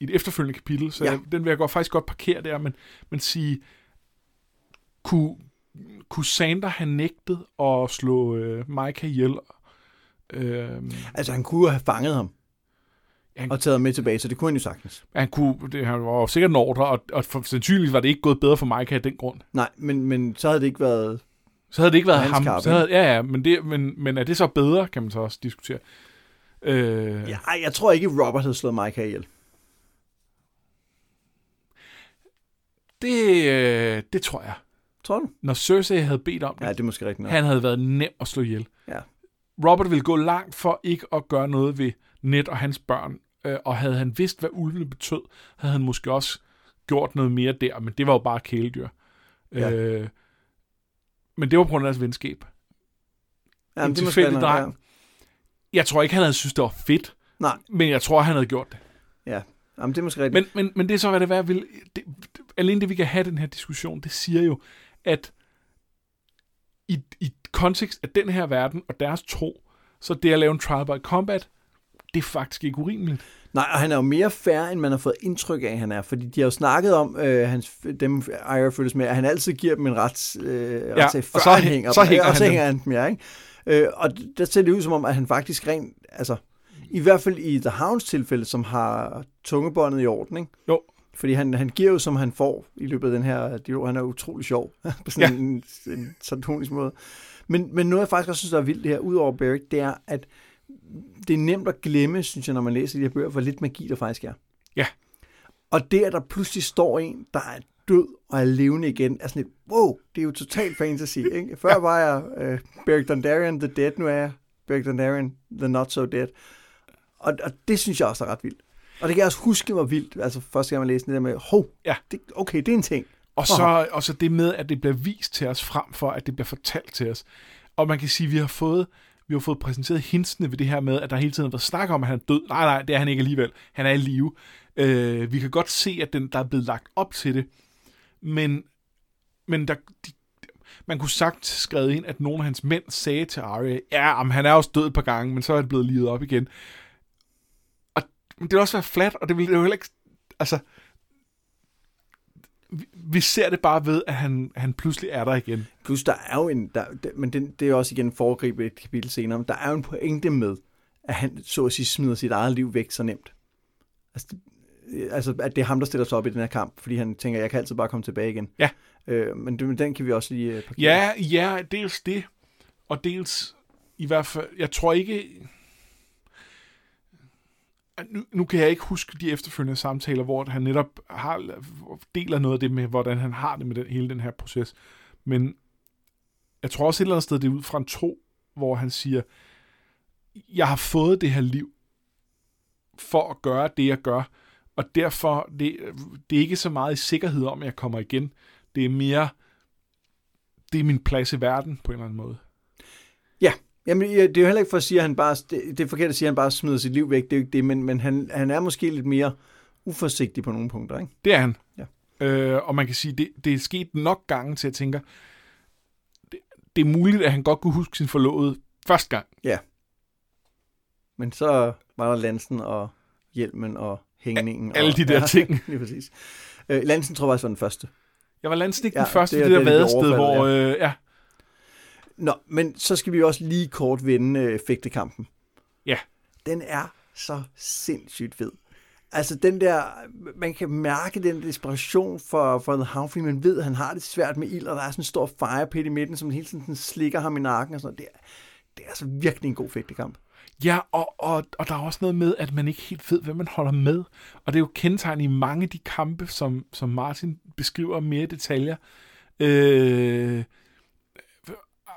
i et efterfølgende kapitel. Så Ja. ja. den vil jeg godt, faktisk godt parkere der, men, men sige, kunne, kunne Sander have nægtet at slå øh, Micah ihjel? Øh, Altså, han kunne jo have fanget ham. Han, og taget med tilbage, så det kunne han jo sagtens. han, kunne, det, han var jo sikkert en ordre, og, og for, sandsynligvis var det ikke gået bedre for Micah af den grund. Nej, men, men så havde det ikke været... Så havde det ikke været ham. så havde, ja, ja, men, det, men, men er det så bedre, kan man så også diskutere. Øh, Ja, jeg tror ikke, Robert havde slået Micah ihjel. det, øh, det tror jeg. Tror du? Når Cersei havde bedt om det, Ja, det er måske rigtigt nok. han havde været nem at slå ihjel. Ja. Robert ville gå langt for ikke at gøre noget ved Ned og hans børn, øh, og havde han vidst, hvad ulvene betød, havde han måske også gjort noget mere der, men det var jo bare kæledyr. Ja. Øh, men det var på grund af deres venskab. Jamen, en tilfældig dreng. Jeg tror ikke, han havde synes, det var fedt, Nej, men jeg tror, han havde gjort det. ja. Jamen, det er måske rigtigt. Men, men, men det er så, hvad det er, vil. Det, det, alene det, vi kan have den her diskussion, det siger jo, at i, i kontekst af den her verden og deres tro, så det at lave en trial by combat, det er faktisk ikke urimeligt. Nej, og han er jo mere fair, end man har fået indtryk af, han er. Fordi de har jo snakket om, øh, hans, dem Ira følges med, at han altid giver dem en ret, øh, Ja, retssag, før og så han hæ- hænger så hænger og så han hænger han dem, ja, ikke? Øh, og der ser det ud som om, at han faktisk rent, altså, i hvert fald i The Hounds tilfælde, som har tungebåndet i orden, ikke? Jo. Fordi han, han giver jo, som han får i løbet af den her dialog. Han er utrolig sjov på sådan ja. en, en sardonisk måde. Men, men noget, jeg faktisk også synes, der er vildt det her, udover Beric, det er, at det er nemt at glemme, synes jeg, når man læser de her bøger, hvor lidt magi der faktisk er. Ja. Og det, at der pludselig står en, der er død og er levende igen, er sådan et, wow, det er jo totalt fantasy. Ikke? Før ja. var jeg uh, Beric Dondarrion, the dead, nu er jeg Beric Dondarrion, the not so dead. Og, og det synes jeg også er ret vildt. Og det kan jeg også huske var vildt, altså første gang man læste det der med, hov, Ja. det, okay, det er en ting. Og så, og så det med, at det bliver vist til os frem for, at det bliver fortalt til os. Og man kan sige, at vi har fået, vi har fået præsenteret hintsene ved det her med, at der hele tiden har været snak om, at han er død. Nej, nej, det er han ikke alligevel. Han er i live. Øh, vi kan godt se, at den, der er blevet lagt op til det. Men, men der, de, man kunne sagt skrevet ind, at nogle af hans mænd sagde til Arya, ja, jamen, han er også død et par gange, men så er han blevet livet op igen. Og men det ville også være flat, og det ville det jo heller ikke... Altså, vi, ser det bare ved, at han, han pludselig er der igen. Plus, der er jo en, der, men det, det er også igen foregrebet et kapitel senere, men der er jo en pointe med, at han så at sige smider sit eget liv væk så nemt. Altså, det, altså, at det er ham, der stiller sig op i den her kamp, fordi han tænker, jeg kan altid bare komme tilbage igen. Ja. Øh, men, men den kan vi også lige øh, parkere. Ja, ja, dels det, og dels i hvert fald, jeg tror ikke... Nu, nu kan jeg ikke huske de efterfølgende samtaler, hvor han netop har, deler noget af det med, hvordan han har det med den, hele den her proces. Men jeg tror også et eller andet sted, det er ud fra en tro, hvor han siger, jeg har fået det her liv for at gøre det, jeg gør, og derfor, det, det er ikke så meget i sikkerhed om, at jeg kommer igen. Det er mere, det er min plads i verden, på en eller anden måde. Jamen, ja, det er jo heller ikke for at sige, at han bare, det, det er forkert at sige, at han bare smider sit liv væk, det er jo ikke det, men, men han, han er måske lidt mere uforsigtig på nogle punkter, ikke? Det er han. Ja. Øh, og man kan sige, det, det er sket nok gange til, at jeg tænker, det, det er muligt, at han godt kunne huske sin forlovede første gang. Men så var der Lansen og hjelmen og hængningen. Alle og, de der ting. lige præcis. Øh, Lansen tror jeg faktisk var den første. Jeg var landsning den Ja, første, det det, det der vadested, hvor... overfaldet, Øh, ja. Nå, men så skal vi jo også lige kort vende øh, fægtekampen. Ja. Den er så sindssygt fed. Altså den der, man kan mærke den desperation for, for The Hound, fordi man ved, at han har det svært med ild, og der er sådan en stor firepit i midten, som hele tiden sådan slikker ham i nakken og sådan noget. Det er, det er altså virkelig en god fægtekamp. Ja, og, og, og der er også noget med, at man ikke helt ved, hvem man holder med. Og det er jo kendetegn i mange af de kampe, som, som Martin beskriver mere i detaljer. Øh,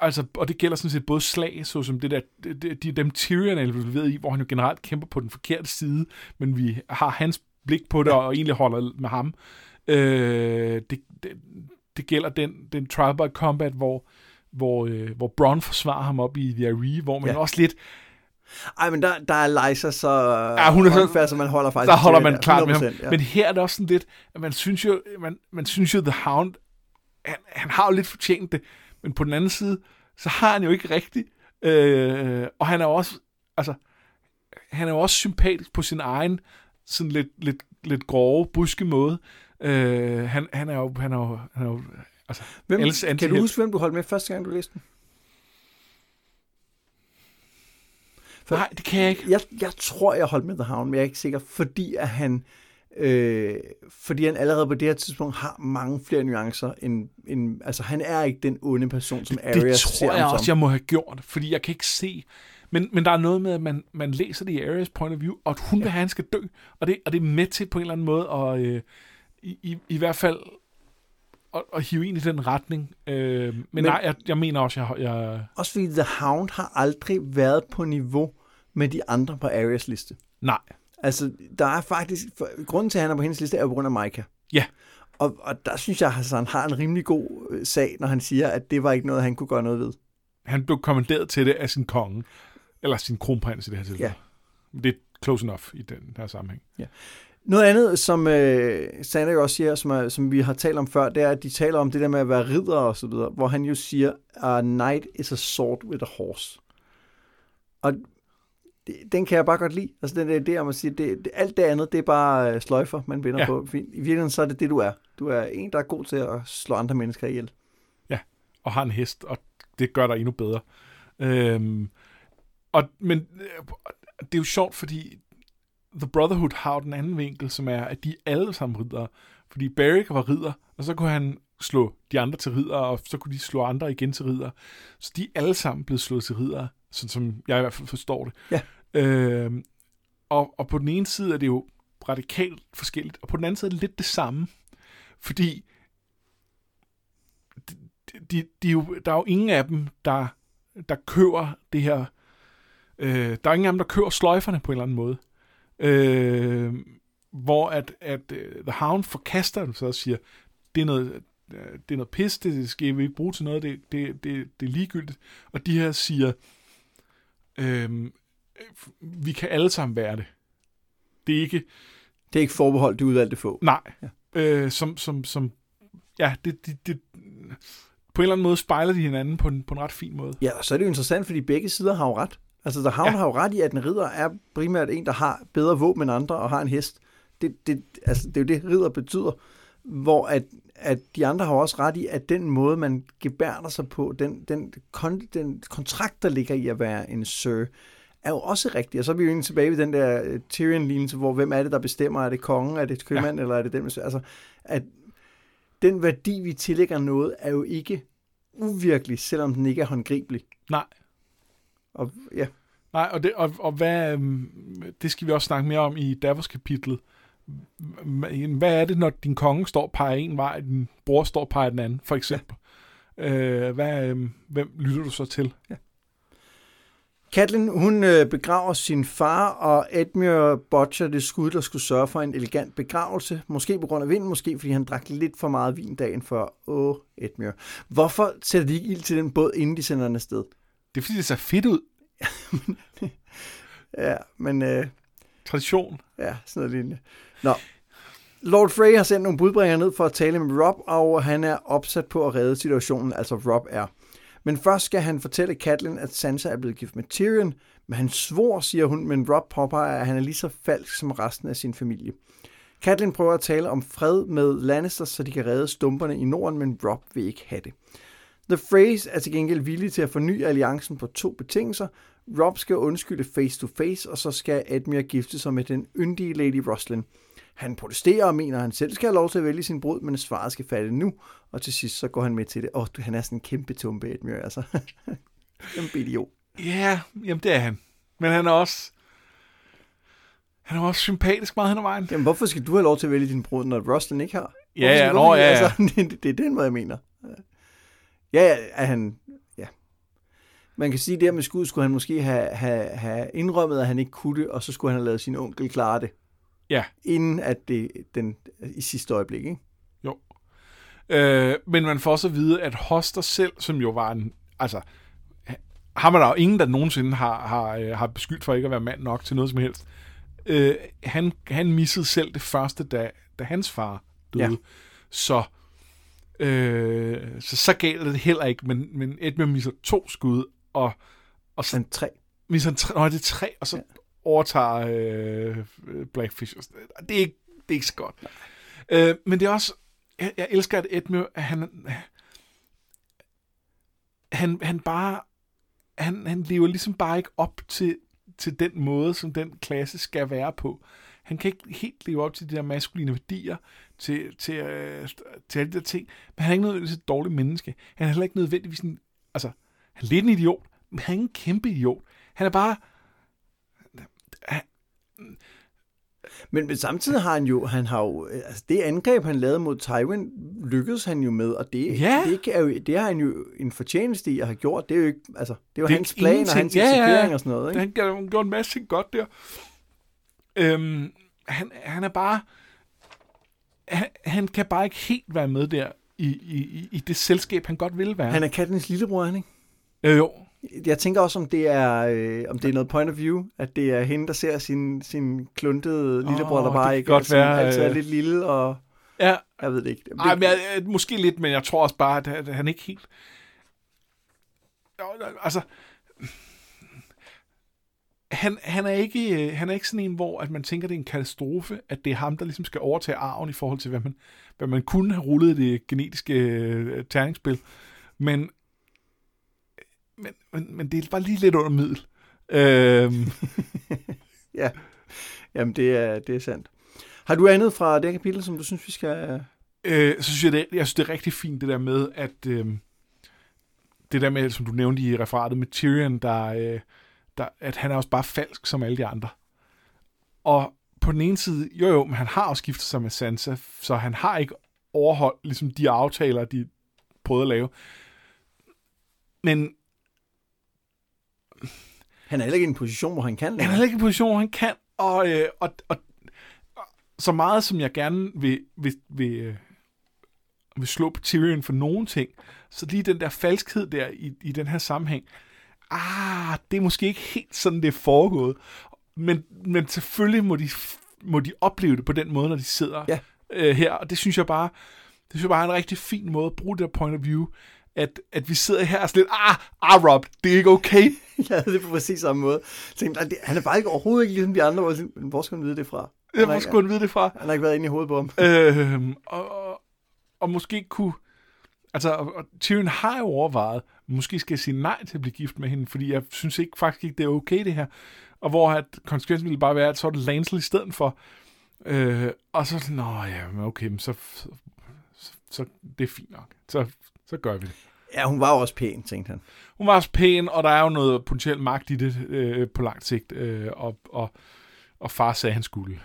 altså, og det gælder sådan set både slag, såsom det der, de, de, dem Tyrion er involveret i, hvor han jo generelt kæmper på den forkerte side, men vi har hans blik på det, og egentlig holder med ham. Øh, det, det, det gælder den, den trial by combat, hvor, hvor, øh, hvor Bronn forsvarer ham op i The Aree, hvor man Ja. også lidt, Ej, men der, der er Liza så Ja, hun er håndfast, så man holder faktisk der holder man det klart med ham. 100%, Ja. Men her er det også sådan lidt, at man synes jo, man, man synes jo, The Hound, han, han har jo lidt fortjent det, men på den anden side, så har han jo ikke rigtigt. Øh, og han er også, altså, han er jo også sympatisk på sin egen, sådan lidt, lidt, lidt grove, buske måde. Øh, han, han er jo, han er jo, han er jo altså, Hvem, Ellers kan du huske, hvem du holdt med første gang, du læste den? For, Nej, det kan jeg ikke. Jeg, jeg tror, jeg holdt med The Hound, men jeg er ikke sikker, fordi at han... Øh, fordi han allerede på det her tidspunkt har mange flere nuancer end, end altså han er ikke den onde person, som Det ser tror jeg ham også, som. jeg må have gjort, fordi jeg kan ikke se... Men, men der er noget med, at man, man læser det i Arias point of view, og at hun ja. vil have, at han skal dø. Og det, og det er med til på en eller anden måde at øh, i, i, i hvert fald at, at hive ind i den retning. Øh, men, men nej, jeg, jeg mener også, jeg, jeg... Også fordi The Hound har aldrig været på niveau med de andre på Arias liste. Nej. Altså, der er faktisk... For, grunden til, at han er på hendes liste, er på grund af Micah. Ja. Og, og der synes jeg, at han har en rimelig god øh, sag, når han siger, at det var ikke noget, han kunne gøre noget ved. Han blev kommanderet til det af sin konge. Eller sin kronprins i det her tilfælde. Ja. Det er close enough i den her sammenhæng. Ja. Noget andet, som øh, Sander jo også siger, som, er, som vi har talt om før, det er, at de taler om det der med at være ridder og så videre, hvor han jo siger, a knight is a sword with a horse. Og det, den kan jeg bare godt lide. Altså den der idé om at sige, det, det, alt det andet, det er bare øh, sløjfer, man binder Ja. ja. på. I virkeligheden så er det det, du er. Du er en, der er god til at slå andre mennesker ihjel. og har en hest, og det gør dig endnu bedre. Øhm, og, men øh, det er jo sjovt, fordi The Brotherhood har jo den anden vinkel, som er, at de alle sammen riddere. Fordi Barrick var ridder, og så kunne han slå de andre til ridder, og så kunne de slå andre igen til ridder. Så de er alle sammen blevet slået til ridder, sådan som jeg i hvert fald forstår det. Ja. Øh, og, og på den ene side er det jo radikalt forskelligt, og på den anden side er det lidt det samme. Fordi de, de, de er jo, der er jo ingen af dem, der, der kører det her... Øh, der er ingen af dem, der kører sløjferne på en eller anden måde. Øh, hvor at, at uh, The Hound forkaster dem så og siger, det er noget, øh, det er noget pis, det skal vi ikke bruge til noget, det, det, det, det er ligegyldigt. Og de her siger, øh, vi kan alle sammen være det. Det er ikke, Det er ikke forbeholdt de udvalgte få. nej, Ja. øh, som, som, som, ja, det, det, det, på en eller anden måde spejler de hinanden på en, på en ret fin måde. Ja, og så er det jo interessant, fordi begge sider har jo ret. Altså, der Havn ja. har jo ret i, at en ridder er primært en, der har bedre våben end andre og har en hest. Det, det, altså, det er jo det, ridder betyder. Hvor at, at de andre har også ret i, at den måde, man gebærder sig på, den, den, kon, den kontrakt, der ligger i at være en sir, er jo også rigtig. Og så er vi jo egentlig tilbage ved den der øh, Tyrion-lignelse, hvor hvem er det, der bestemmer? Er det kongen? Er det købmand? Ja. Eller er det den? Altså, at den værdi, vi tillægger noget, er jo ikke uvirkelig, selvom den ikke er håndgribelig. Nej, Og ja, Nej, og, det, og, og hvad, øhm, det skal vi også snakke mere om i Davos-kapitlet. Hvad er det, når din konge står og peger en vej, og din bror står og peger den anden, for eksempel? Ja. Øh, hvad, øhm, hvem lytter du så til? Catelyn, hun øh, begraver sin far, og Edmure botcher det skud, der skulle sørge for en elegant begravelse. Måske på grund af vinden, måske fordi han drak lidt for meget vin dagen før. Åh, Edmure. Hvorfor sætter de ikke ild til den båd, inden de sender den afsted? Det er fordi, det ser fedt ud. Ja, men øh, Tradition. ja, sådan noget lignende. Nå. Lord Frey har sendt nogle budbringere ned for at tale med Rob, og han er opsat på at redde situationen, altså Rob er. Men først skal han fortælle Catelyn, at Sansa er blevet gift med Tyrion, men han svor, siger hun, men Rob påpeger, at han er lige så falsk som resten af sin familie. Catelyn prøver at tale om fred med Lannisters, så de kan redde stumperne i Norden, men Rob vil ikke have det. The Freys er til gengæld villige til at forny alliancen på to betingelser. Rob skal undskylde face to face, og så skal Edmure gifte sig med den yndige Lady Roslin. Han protesterer og mener, at han selv skal have lov til at vælge sin brud, men svaret skal falde nu. Og til sidst så går han med til det. Åh, oh, han er sådan en kæmpe tumpe, Edmure, altså. kæmpe idiot. Ja, jamen det er han. Men han er også... Han er også sympatisk meget hen ad vejen. Jamen, hvorfor skal du have lov til at vælge din brud, når Roslin ikke har? Ja, ja, nå, ja, ja. Altså, det, det er den måde, jeg mener. Ja, ja, er han... Ja. Man kan sige, at der med skud skulle han måske have, have, have indrømmet, at han ikke kunne det, og så skulle han have lavet sin onkel klare det, Ja, inden at det den, i sidste øjeblik, ikke? jo. Øh, men man får også at vide, at Hoster selv, som jo var en... Altså, har man der jo ingen, der nogensinde har, har, øh, har beskyldt for ikke at være mand nok til noget som helst. Øh, han, han missede selv det første, da, da hans far døde. Ja. Så, øh, så så galt er det heller ikke, men, men Edmund misser to skud, og, og så Men tre. misser han tre, nå, det er tre, og så Ja overtager øh, Blackfish. Det er, ikke, det er ikke så godt. Øh, men det er også, jeg, jeg elsker, at Edmure, at han, han, han bare, han, han lever ligesom bare ikke op til til den måde, som den klasse skal være på. Han kan ikke helt leve op til de der maskuline værdier, til, til, øh, til alle de der ting, men han er ikke nødvendigvis et dårligt menneske. Han er heller ikke nødvendigvis en, altså, han er lidt en idiot, men han er en kæmpe idiot. Han er bare, men, men samtidig har han jo, han har jo, altså det angreb, han lavede mod Taiwan, lykkedes han jo med, og det, Ja. det, er jo, det har han jo en fortjeneste i at have gjort. Det er jo ikke, altså, det var Det hans plan og ingenting. hans Ja, ja, ja. og sådan noget, ikke? Han har gjort en masse ting godt der. Øhm, han, han er bare... Han, han kan bare ikke helt være med der i, i, i- det selskab, han godt vil være. Han er kattens lillebror, han ikke? øh, jo. Jeg tænker også, om det er, øh, om det er noget point of view, at det er hende, der ser sin, sin kluntede lillebror, Åh, der bare ikke godt sådan, være, altid er øh, lidt lille, og Ja, jeg ved det ikke. Det, Ej, men jeg, jeg- måske lidt, men jeg tror også bare, at, at han ikke helt... Altså... Han, han, er ikke, øh, han er ikke sådan en, hvor at man tænker, det er en katastrofe, at det er ham, der ligesom skal overtage arven i forhold til, hvad man, hvad man kunne have rullet i det genetiske øh, terningsspil. Men, men, men, men det er bare lige lidt under middel. Øhm, ja, jamen det er, det er sandt. Har du andet fra det kapitel, som du synes, vi skal... øh, så synes jeg, det, jeg synes, det er rigtig fint, det der med, at øh, det der med, som du nævnte i referatet med Tyrion, der, øh, der, at han er også bare falsk som alle de andre. Og på den ene side, jo jo, men han har også skiftet sig med Sansa, så han har ikke overholdt ligesom de aftaler, de prøvede at lave. Men Han er heller ikke i en position, hvor han kan han er heller ikke i en position, hvor han kan, og, øh, og, og, og så meget som jeg gerne vil, vil, vil, øh, vil slå på Tyrion for nogle ting, så lige den der falskhed der i, i den her sammenhæng, ah, det er måske ikke helt sådan, det er foregået. Men, men selvfølgelig må de, må de opleve det på den måde, når de sidder Ja. øh, her, og det synes jeg bare, det synes jeg bare er en rigtig fin måde at bruge det der point of view, at, at vi sidder her og sådan lidt, ah, ah Rob, det er ikke okay. Jeg havde det på præcis samme måde. Jeg tænkte, han er bare ikke overhovedet ikke ligesom de andre. Hvor, jeg tænkte, "Men hvor skal han vide det fra? Han Jeg har må ikke- sgu vide det fra. Han har ikke været inde i hovedet på ham. Øhm, og, og, og måske kunne... Altså, og, og Tyrion har jo overvejet, måske skal jeg sige nej til at blive gift med hende, fordi jeg synes ikke faktisk ikke, det er okay det her. Og hvor at konsekvensen ville bare være, at så er det Lancel i stedet for. Øh, og så sådan, nå ja, okay, men så, så, så, så det er fint nok. Så, så gør vi det. Ja, hun var også pæn, tænkte han. Hun var også pæn, og der er jo noget potentielt magt i det øh, på lang sigt, øh, og, og, og far sagde, han skulle.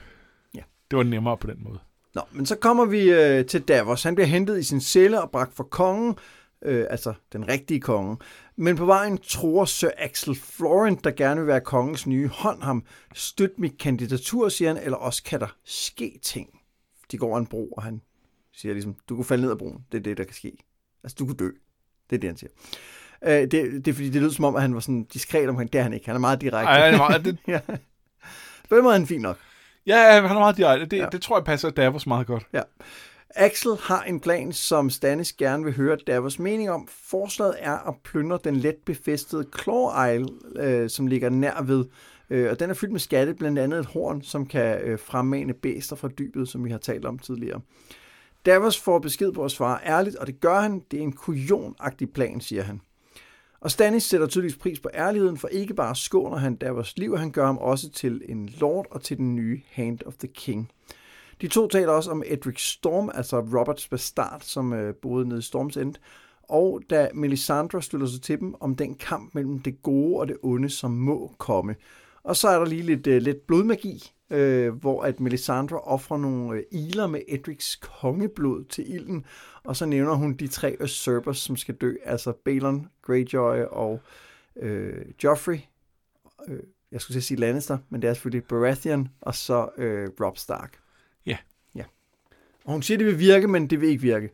Ja. Det var nemmere på den måde. Nå, men så kommer vi øh, til Davos. Han bliver hentet i sin celle og bragt for kongen, øh, altså den rigtige konge. Men på vejen tror Sir Axel Florent, der gerne vil være kongens nye hånd, ham. Støt mit kandidatur, siger han, eller også kan der ske ting. De går en bro, og han siger ligesom, du kan falde ned ad broen. Det er det, der kan ske. Altså, du kan dø. Det er det, han siger. Øh, det, det er fordi, det lyder som om, at han var sådan diskret omkring. Det er han ikke. Han er meget direkte. Ej, det er meget, det, ja. På den måde er han fin nok. Ja, han er meget direkte. Det, Ja. ja. det tror jeg passer Davos meget godt. Ja. Axel har en plan, som Stannis gerne vil høre Davos mening om. Forslaget er at plyndre den let befæstede Claw Isle, øh, som ligger nær ved. Øh, og den er fyldt med skatte, blandt andet et horn, som kan øh, fremmane bæster fra dybet, som vi har talt om tidligere. Davos får besked på at svare ærligt, og det gør han. Det er en kujonagtig plan, siger han. Og Stannis sætter tydeligvis pris på ærligheden, for ikke bare skåner han Davos liv, han gør ham også til en lord og til den nye Hand of the King. De to taler også om Edric Storm, altså Roberts bastard, som øh, boede nede i Storms End, og da Melisandre stiller sig til dem om den kamp mellem det gode og det onde, som må komme. Og så er der lige lidt, øh, lidt blodmagi, øh, hvor at Melisandre offrer nogle øh, iler med Edrics kongeblod til ilden, og så nævner hun de tre usurpers, som skal dø, altså Balon, Greyjoy og øh, Joffrey. Øh, jeg skulle til at sige Lannister, men det er selvfølgelig Baratheon, og så øh, Rob Stark. Ja. ja. Og hun siger, det vil virke, men det vil ikke virke.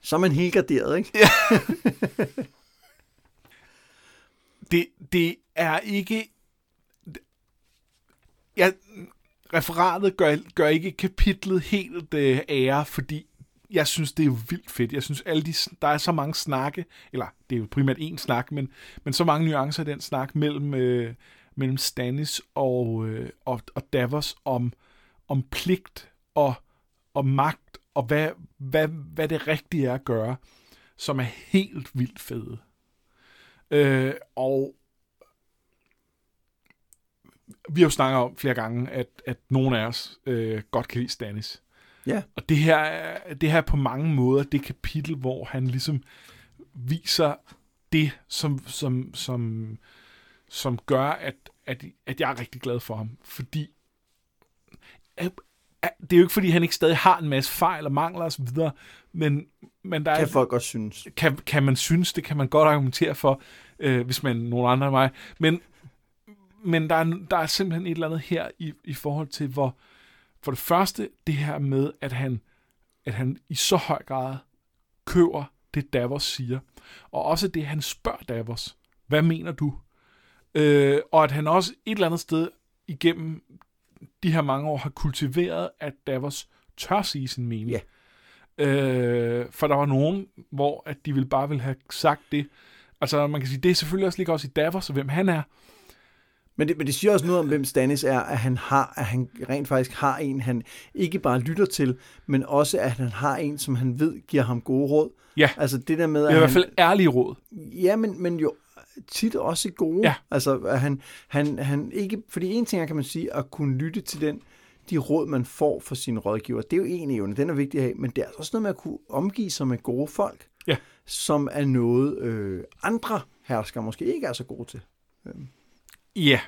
Så er man helt garderet, ikke? Det, det er ikke... Ja, referatet gør, gør ikke kapitlet helt øh, ære, fordi jeg synes, det er vildt fedt. Jeg synes, alle de, der er så mange snakke, eller det er jo primært én snak, men, men så mange nuancer i den snak mellem, øh, mellem Stannis og, øh, og, og Davos om, om pligt og, og magt, og hvad, hvad, hvad det rigtige er at gøre, som er helt vildt fede. Øh, og vi har jo snakket om flere gange, at, at nogle af os øh, godt kan lide Stannis. Ja. Og det her, er- det her er på mange måder det kapitel, hvor han ligesom viser det, som, som, som, som gør, at, at, at jeg er rigtig glad for ham. Fordi at- at- det er jo ikke, fordi han ikke stadig har en masse fejl og mangler osv., men, men der er Kan folk også synes. kan, kan man synes, det kan man godt argumentere for, øh, hvis man nogen andre end mig. Men, men der, er, der er simpelthen et eller andet her i, i forhold til, hvor for det første det her med, at han, at han i så høj grad køber det, Davos siger. Og også det, han spørger Davos. Hvad mener du? Øh, og at han også et eller andet sted igennem de her mange år har kultiveret, at Davos tør sige sin mening. Ja. Øh, for der var nogen, hvor at de ville bare ville have sagt det. Altså, man kan sige, det er selvfølgelig også ligger også i Davos, og hvem han er. Men det, men det siger også noget om, hvem Stannis er, at han har, at han rent faktisk har en, han ikke bare lytter til, men også, at han har en, som han ved giver ham gode råd. Ja. Altså det der med, Det at er i hvert fald ærlige råd. Ja, men, men jo tit også gode. Ja. Altså, at han, han, han ikke... Fordi en ting er, kan man sige, at kunne lytte til den, de råd, man får fra sine rådgiver. Det er jo en evne, den er vigtig at have, men det er også noget med at kunne omgive sig med gode folk, Ja. som er noget, øh, andre hersker måske ikke er så gode til. Ja,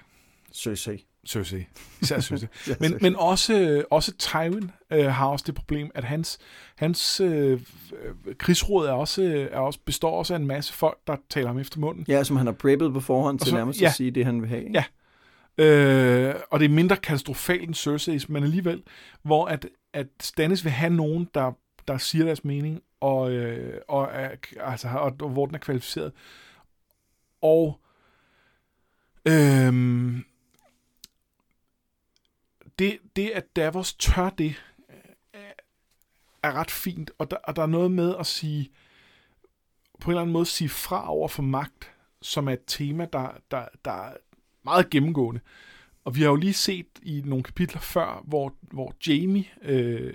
Cersei. Cersei. Især Cersei. Ja, Men, Cersei. men også, også Tywin øh, har også det problem, at hans, hans øh, øh, krigsråd er også, er også, består også af en masse folk, der taler ham efter munden. Ja, som han har preppet på forhånd til så- nærmest ja. at sige det, han vil have. ikke? Ja. Øh, og det er mindre katastrofalt end Cersei's, men alligevel, hvor at, at Stannis vil have nogen, der, der siger deres mening, og, øh, og, er, altså, og, og hvor den er kvalificeret. Og øhm, det, det, at Davos tør det, øh, er ret fint, og der, og der er noget med at sige, på en eller anden måde sige fra over for magt, som er et tema, der, der, der er meget gennemgående. Og vi har jo lige set i nogle kapitler før, hvor, hvor Jamie, øh,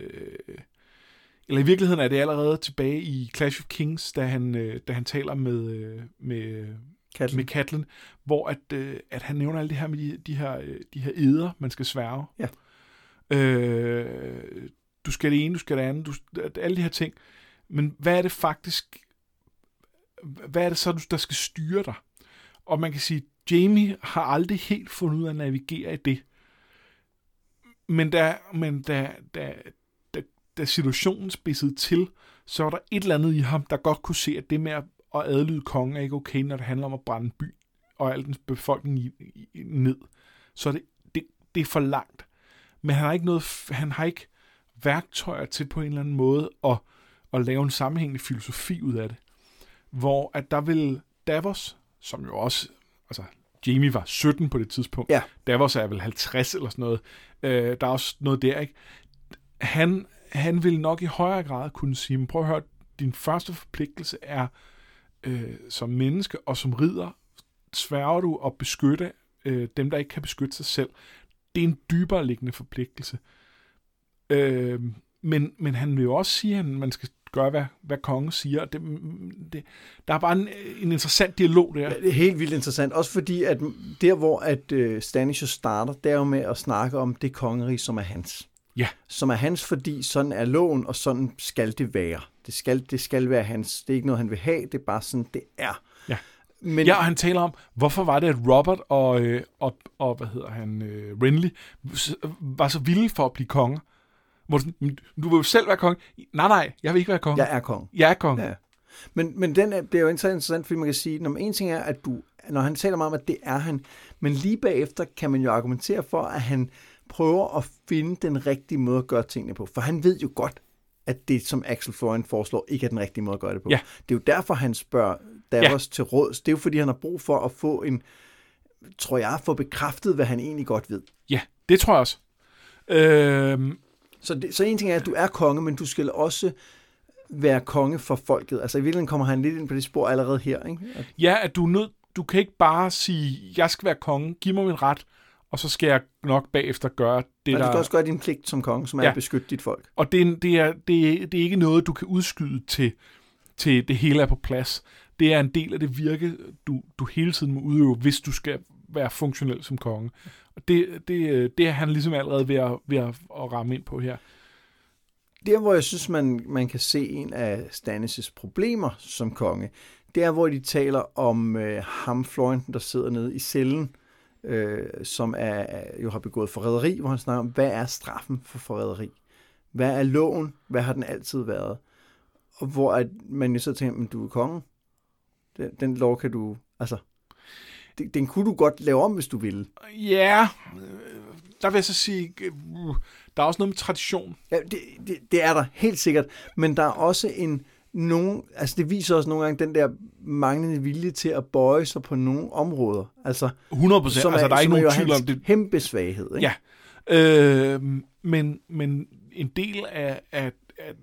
eller i virkeligheden er det allerede tilbage i Clash of Kings, da han, øh, da han taler med, øh, med, Katten. med Catelyn, hvor at, øh, at han nævner alt det her med de, de her, øh, de her eder, man skal sværge. Ja. Øh, du skal det ene, du skal det andet, du, alle de her ting. Men hvad er det faktisk, hvad er det så, du- der skal styre dig? Og man kan sige, Jamie har aldrig helt fundet ud af at navigere i det. Men da, men da, da, da, da situationen spidsede til, så var der et eller andet i ham, der godt kunne se, at det med at, at adlyde kongen er ikke okay, når det handler om at brænde by og al dens befolkning i, i, ned. Så det, det, det er for langt. Men han har ikke noget, han har ikke værktøjer til på en eller anden måde at, at lave en sammenhængende filosofi ud af det. Hvor at der vil Davos, som jo også, altså Jamie var 17 på det tidspunkt, Ja. Davos er vel 50 eller sådan noget, øh, der er også noget der, ikke? Han, han vil nok i højere grad kunne sige, prøv at høre, din første forpligtelse er øh, som menneske og som ridder, sværger du at beskytte øh, dem, der ikke kan beskytte sig selv. Det er en dybere liggende forpligtelse. Øh, men, men han vil jo også sige, at man skal gøre, hvad, hvad kongen siger. Det, det, der er bare en, en interessant dialog der. Det er helt vildt interessant. Også fordi, at der hvor at Stannis jo starter, det er jo med at snakke om det kongerige, som er hans. Ja. Som er hans, fordi sådan er loven, og sådan skal det være. Det skal, det skal være hans. Det er ikke noget, han vil have, det er bare sådan, det er. Ja. Men, Ja, og han taler om, hvorfor var det, at Robert og, øh, og, og hvad hedder han, øh, Renly, var så vilde for at blive konge. Hvor du, sådan, "Men du vil jo selv være konge. Nej, nej, jeg vil ikke være konge. jeg er konge. Jeg er konge. Ja. Men, men den er, det er jo interessant, fordi man kan sige, når en ting er, at du, når han taler meget om, at det er han, men lige bagefter kan man jo argumentere for, at han prøver at finde den rigtige måde at gøre tingene på. For han ved jo godt, at det, som Axel Florian foreslår, ikke er den rigtige måde at gøre det på. Ja. Det er jo derfor, han spørger Davos ja. til råds. Det er jo, fordi han har brug for at få en, tror jeg, få bekræftet, hvad han egentlig godt ved. Ja, det tror jeg også. Øhm, Så, det, så en ting er, at du er konge, men du skal også være konge for folket. Altså i virkeligheden kommer han lidt ind på det spor allerede her. Ikke? At, ja, at du er nødt, du kan ikke bare sige, jeg skal være konge, giv mig min ret, og så skal jeg nok bagefter gøre det, men du der... skal også gøre din pligt som konge, som er Ja. at beskytte dit folk. Og det, er, det, er, det, er, det er ikke noget, du kan udskyde til, til det hele er på plads. Det er en del af det virke, du, du hele tiden må udøve, hvis du skal være funktionel som konge. Og det, det, det er han ligesom allerede ved at, ved at, at ramme ind på her. Der, hvor jeg synes, man, man kan se en af Stannis' problemer som konge, det er, hvor de taler om øh, ham, Florian, der sidder nede i cellen, øh, som er, jo har begået forræderi, hvor han snakker om, hvad er straffen for forræderi? Hvad er loven? Hvad har den altid været? Og hvor at man jo så tænker, men du er konge. Den, den lov kan du, altså, den, den kunne du godt lave om, hvis du ville. Ja, der vil jeg så sige, uh, der er også noget med tradition. Ja, det, det, det er der, helt sikkert. Men der er også en, nogen, altså det viser også nogle gange den der manglende vilje til at bøje sig på nogle områder. Altså, 100 procent, altså der er ikke nogen tvivl om det. kæmpe svaghed. Ikke? Ja, øh, men, men en del af, af, af,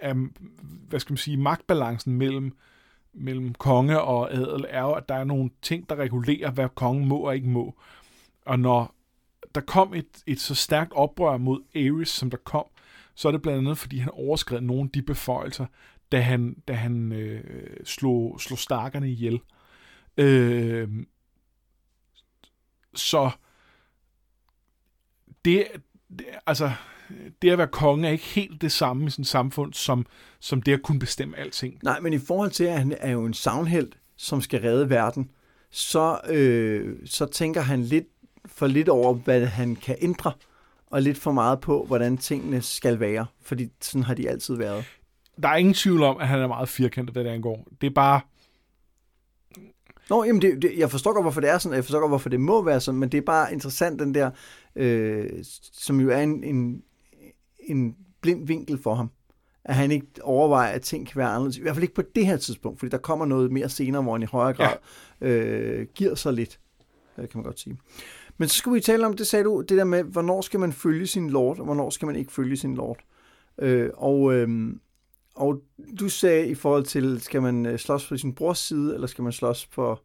af, hvad skal man sige, magtbalancen mellem, mellem konge og adel er jo, at der er nogle ting, der regulerer, hvad kongen må og ikke må. Og når der kom et, et så stærkt oprør mod Ares, som der kom, så er det blandt andet, fordi han overskred nogle af de beføjelser, da han, da han øh, slog, slog starkerne ihjel. Øh, så det, det, altså, det at være konge er ikke helt det samme i sådan et samfund, som, som det at kunne bestemme alting. Nej, men i forhold til, at han er jo en savnhelt, som skal redde verden, så, øh, så tænker han lidt for lidt over, hvad han kan ændre, og lidt for meget på, hvordan tingene skal være, fordi sådan har de altid været. Der er ingen tvivl om, at han er meget firkantet, hvad det angår. Det er bare... Nå, jamen det, det, jeg forstår godt, hvorfor det er sådan, jeg forstår godt, hvorfor det må være sådan, men det er bare interessant, den der, øh, som jo er en, en, en blind vinkel for ham. At han ikke overvejer, at ting kan være anderledes. I hvert fald ikke på det her tidspunkt, fordi der kommer noget mere senere, hvor han i højere grad ja. øh, giver sig lidt, kan man godt sige. Men så skal vi tale om, det sagde du, det der med, hvornår skal man følge sin lord, og hvornår skal man ikke følge sin lord. Øh, og, øh, og du sagde i forhold til, skal man øh, slås på sin brors side, eller skal man slås for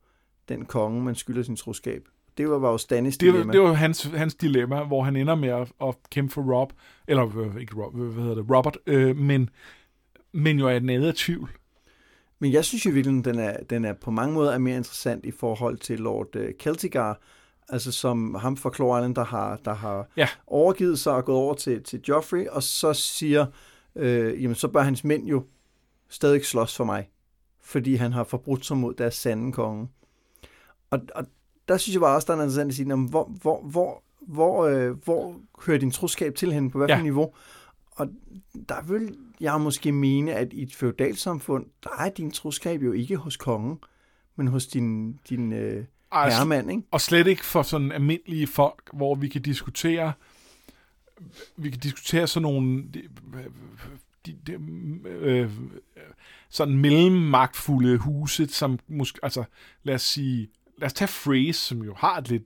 den konge, man skylder sin troskab? Det var, var jo Stannis dilemma. Det var, det var hans, hans dilemma, hvor han ender med at, at kæmpe for Rob, eller øh, ikke Rob, hvad hedder det, Robert, øh, men, men jo er den af tvivl. Men jeg synes jo virkelig, den er, den er på mange måder er mere interessant i forhold til Lord uh, Celtigar, altså som ham fra Island, der har, der har ja. overgivet sig og gået over til, til Joffrey, og så siger, øh, jamen så bør hans mænd jo stadig slås for mig, fordi han har forbrudt sig mod deres sande konge. Og, og der synes jeg bare også, der er interessant at sige, jamen, hvor, hvor, hvor, hvor, øh, hvor hører din troskab til hende, på hvilket ja. niveau? Og der vil jeg måske mene, at i et feudalsamfund, der er din troskab jo ikke hos kongen, men hos din, din, øh, herremand, ikke? Og slet ikke for sådan almindelige folk, hvor vi kan diskutere vi kan diskutere sådan nogle de, de, øh, sådan mellemmagtfulde huse, som måske, altså lad os sige, lad os tage Phrase, som jo har et lidt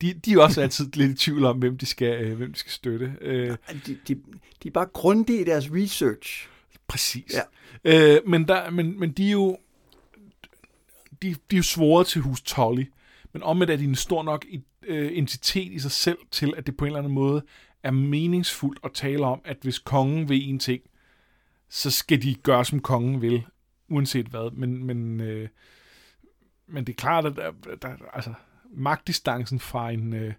de, de er også altid lidt i tvivl om, hvem de skal, øh, hvem de skal støtte. Øh, de, de, de er bare grundige i deres research. Præcis. Ja. Øh, men, der, men, men de er jo de, de er jo svoret til hus Tolly, men omvendt er de en stor nok øh, entitet i sig selv til, at det på en eller anden måde er meningsfuldt at tale om, at hvis kongen vil en ting, så skal de gøre, som kongen vil, uanset hvad. Men, men, øh, men det er klart, at der, der, altså, magtdistancen fra en, øh,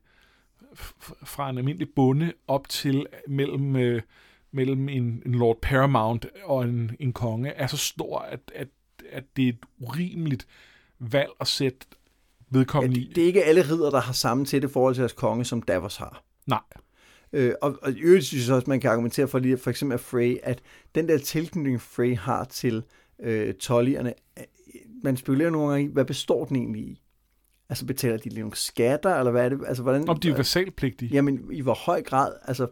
fra en almindelig bonde op til mellem, øh, mellem en, en Lord Paramount og en, en konge er så stor, at, at at det er et urimeligt valg at sætte vedkommende ja, det, det er ikke alle ridder, der har samme tætte forhold til deres konge, som Davos har. Nej. Øh, og, og i øvrigt synes jeg også, man kan argumentere for lige for eksempel af Frey, at den der tilknytning, Frey har til øh, tollierne, øh, man spekulerer nogle gange i, hvad består den egentlig i? Altså betaler de nogle skatter, eller hvad er det? Altså, hvordan, om de er versalpligtige. Jamen, i hvor høj grad, altså,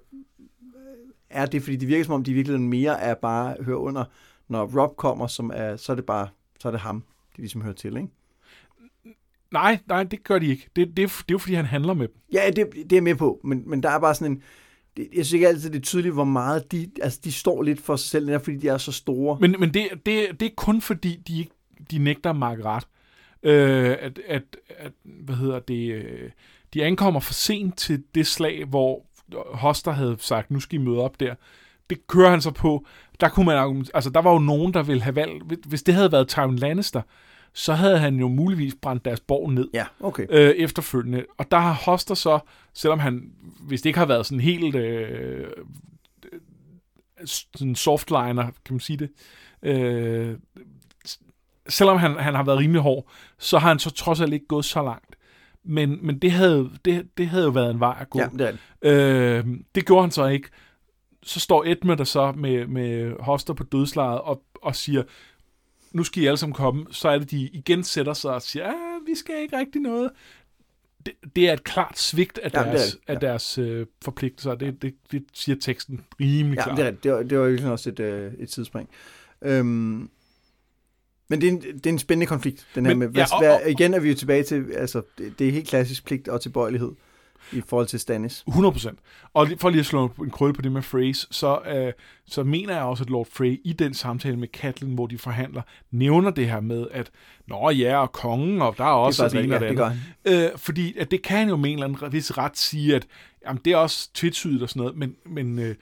er det, fordi det virker som om, de i virkeligheden mere er bare hører under når Rob kommer, som er, så er det bare, så er det ham, de ligesom hører til, ikke? Nej, nej, det gør de ikke. Det, det, det er jo, fordi han handler med dem. Ja, det, det er jeg med på, men, men der er bare sådan en, det, jeg synes ikke altid, det er tydeligt, hvor meget de, altså de står lidt for sig selv, fordi de er så store. Men, men det, det, det er kun fordi, de, ikke, de nægter Mark ret. Øh, at, at, at, hvad hedder det, øh, de ankommer for sent til det slag, hvor Hoster havde sagt, nu skal I møde op der det kører han så på. Der kunne man altså der var jo nogen, der ville have valgt, hvis det havde været Tywin Lannister, så havde han jo muligvis brændt deres borg ned Ja, okay. øh, efterfølgende. Og der har Hoster så, selvom han, hvis det ikke har været sådan helt øh, sådan softliner, kan man sige det, øh, selvom han, han har været rimelig hård, så har han så trods alt ikke gået så langt. Men, men det, havde, det, det havde jo været en vej at gå. Ja, det det. Øh, det gjorde han så ikke. Så står Edmund der så med, med Hoster på dødslaget og, og siger, nu skal I alle sammen komme. Så er det, de igen sætter sig og siger, ah, vi skal ikke rigtig noget. Det, det er et klart svigt af Ja, det er deres, det. af deres øh, forpligtelser. Det, det, det siger teksten rimelig Ja, klart. det er rigtigt. Det var, det var virkelig også et, øh, et tidsspring. Øhm, men det er, en, det er en spændende konflikt, den her Men- med, ja, hvad, og- hvad, igen er vi jo tilbage til, altså, det, det er helt klassisk pligt og tilbøjelighed i forhold til Stannis. 100%. Og for lige at slå en krølle på det med Freys, så, øh, så mener jeg også, at Lord Frey i den samtale med Catelyn, hvor de forhandler, nævner det her med, at Nå ja, og kongen, og der er også det er det, ene og det andet. Øh, fordi at det kan jo med en eller anden vis ret sige, at jamen, det er også tvetydigt og sådan noget, men, men, øh,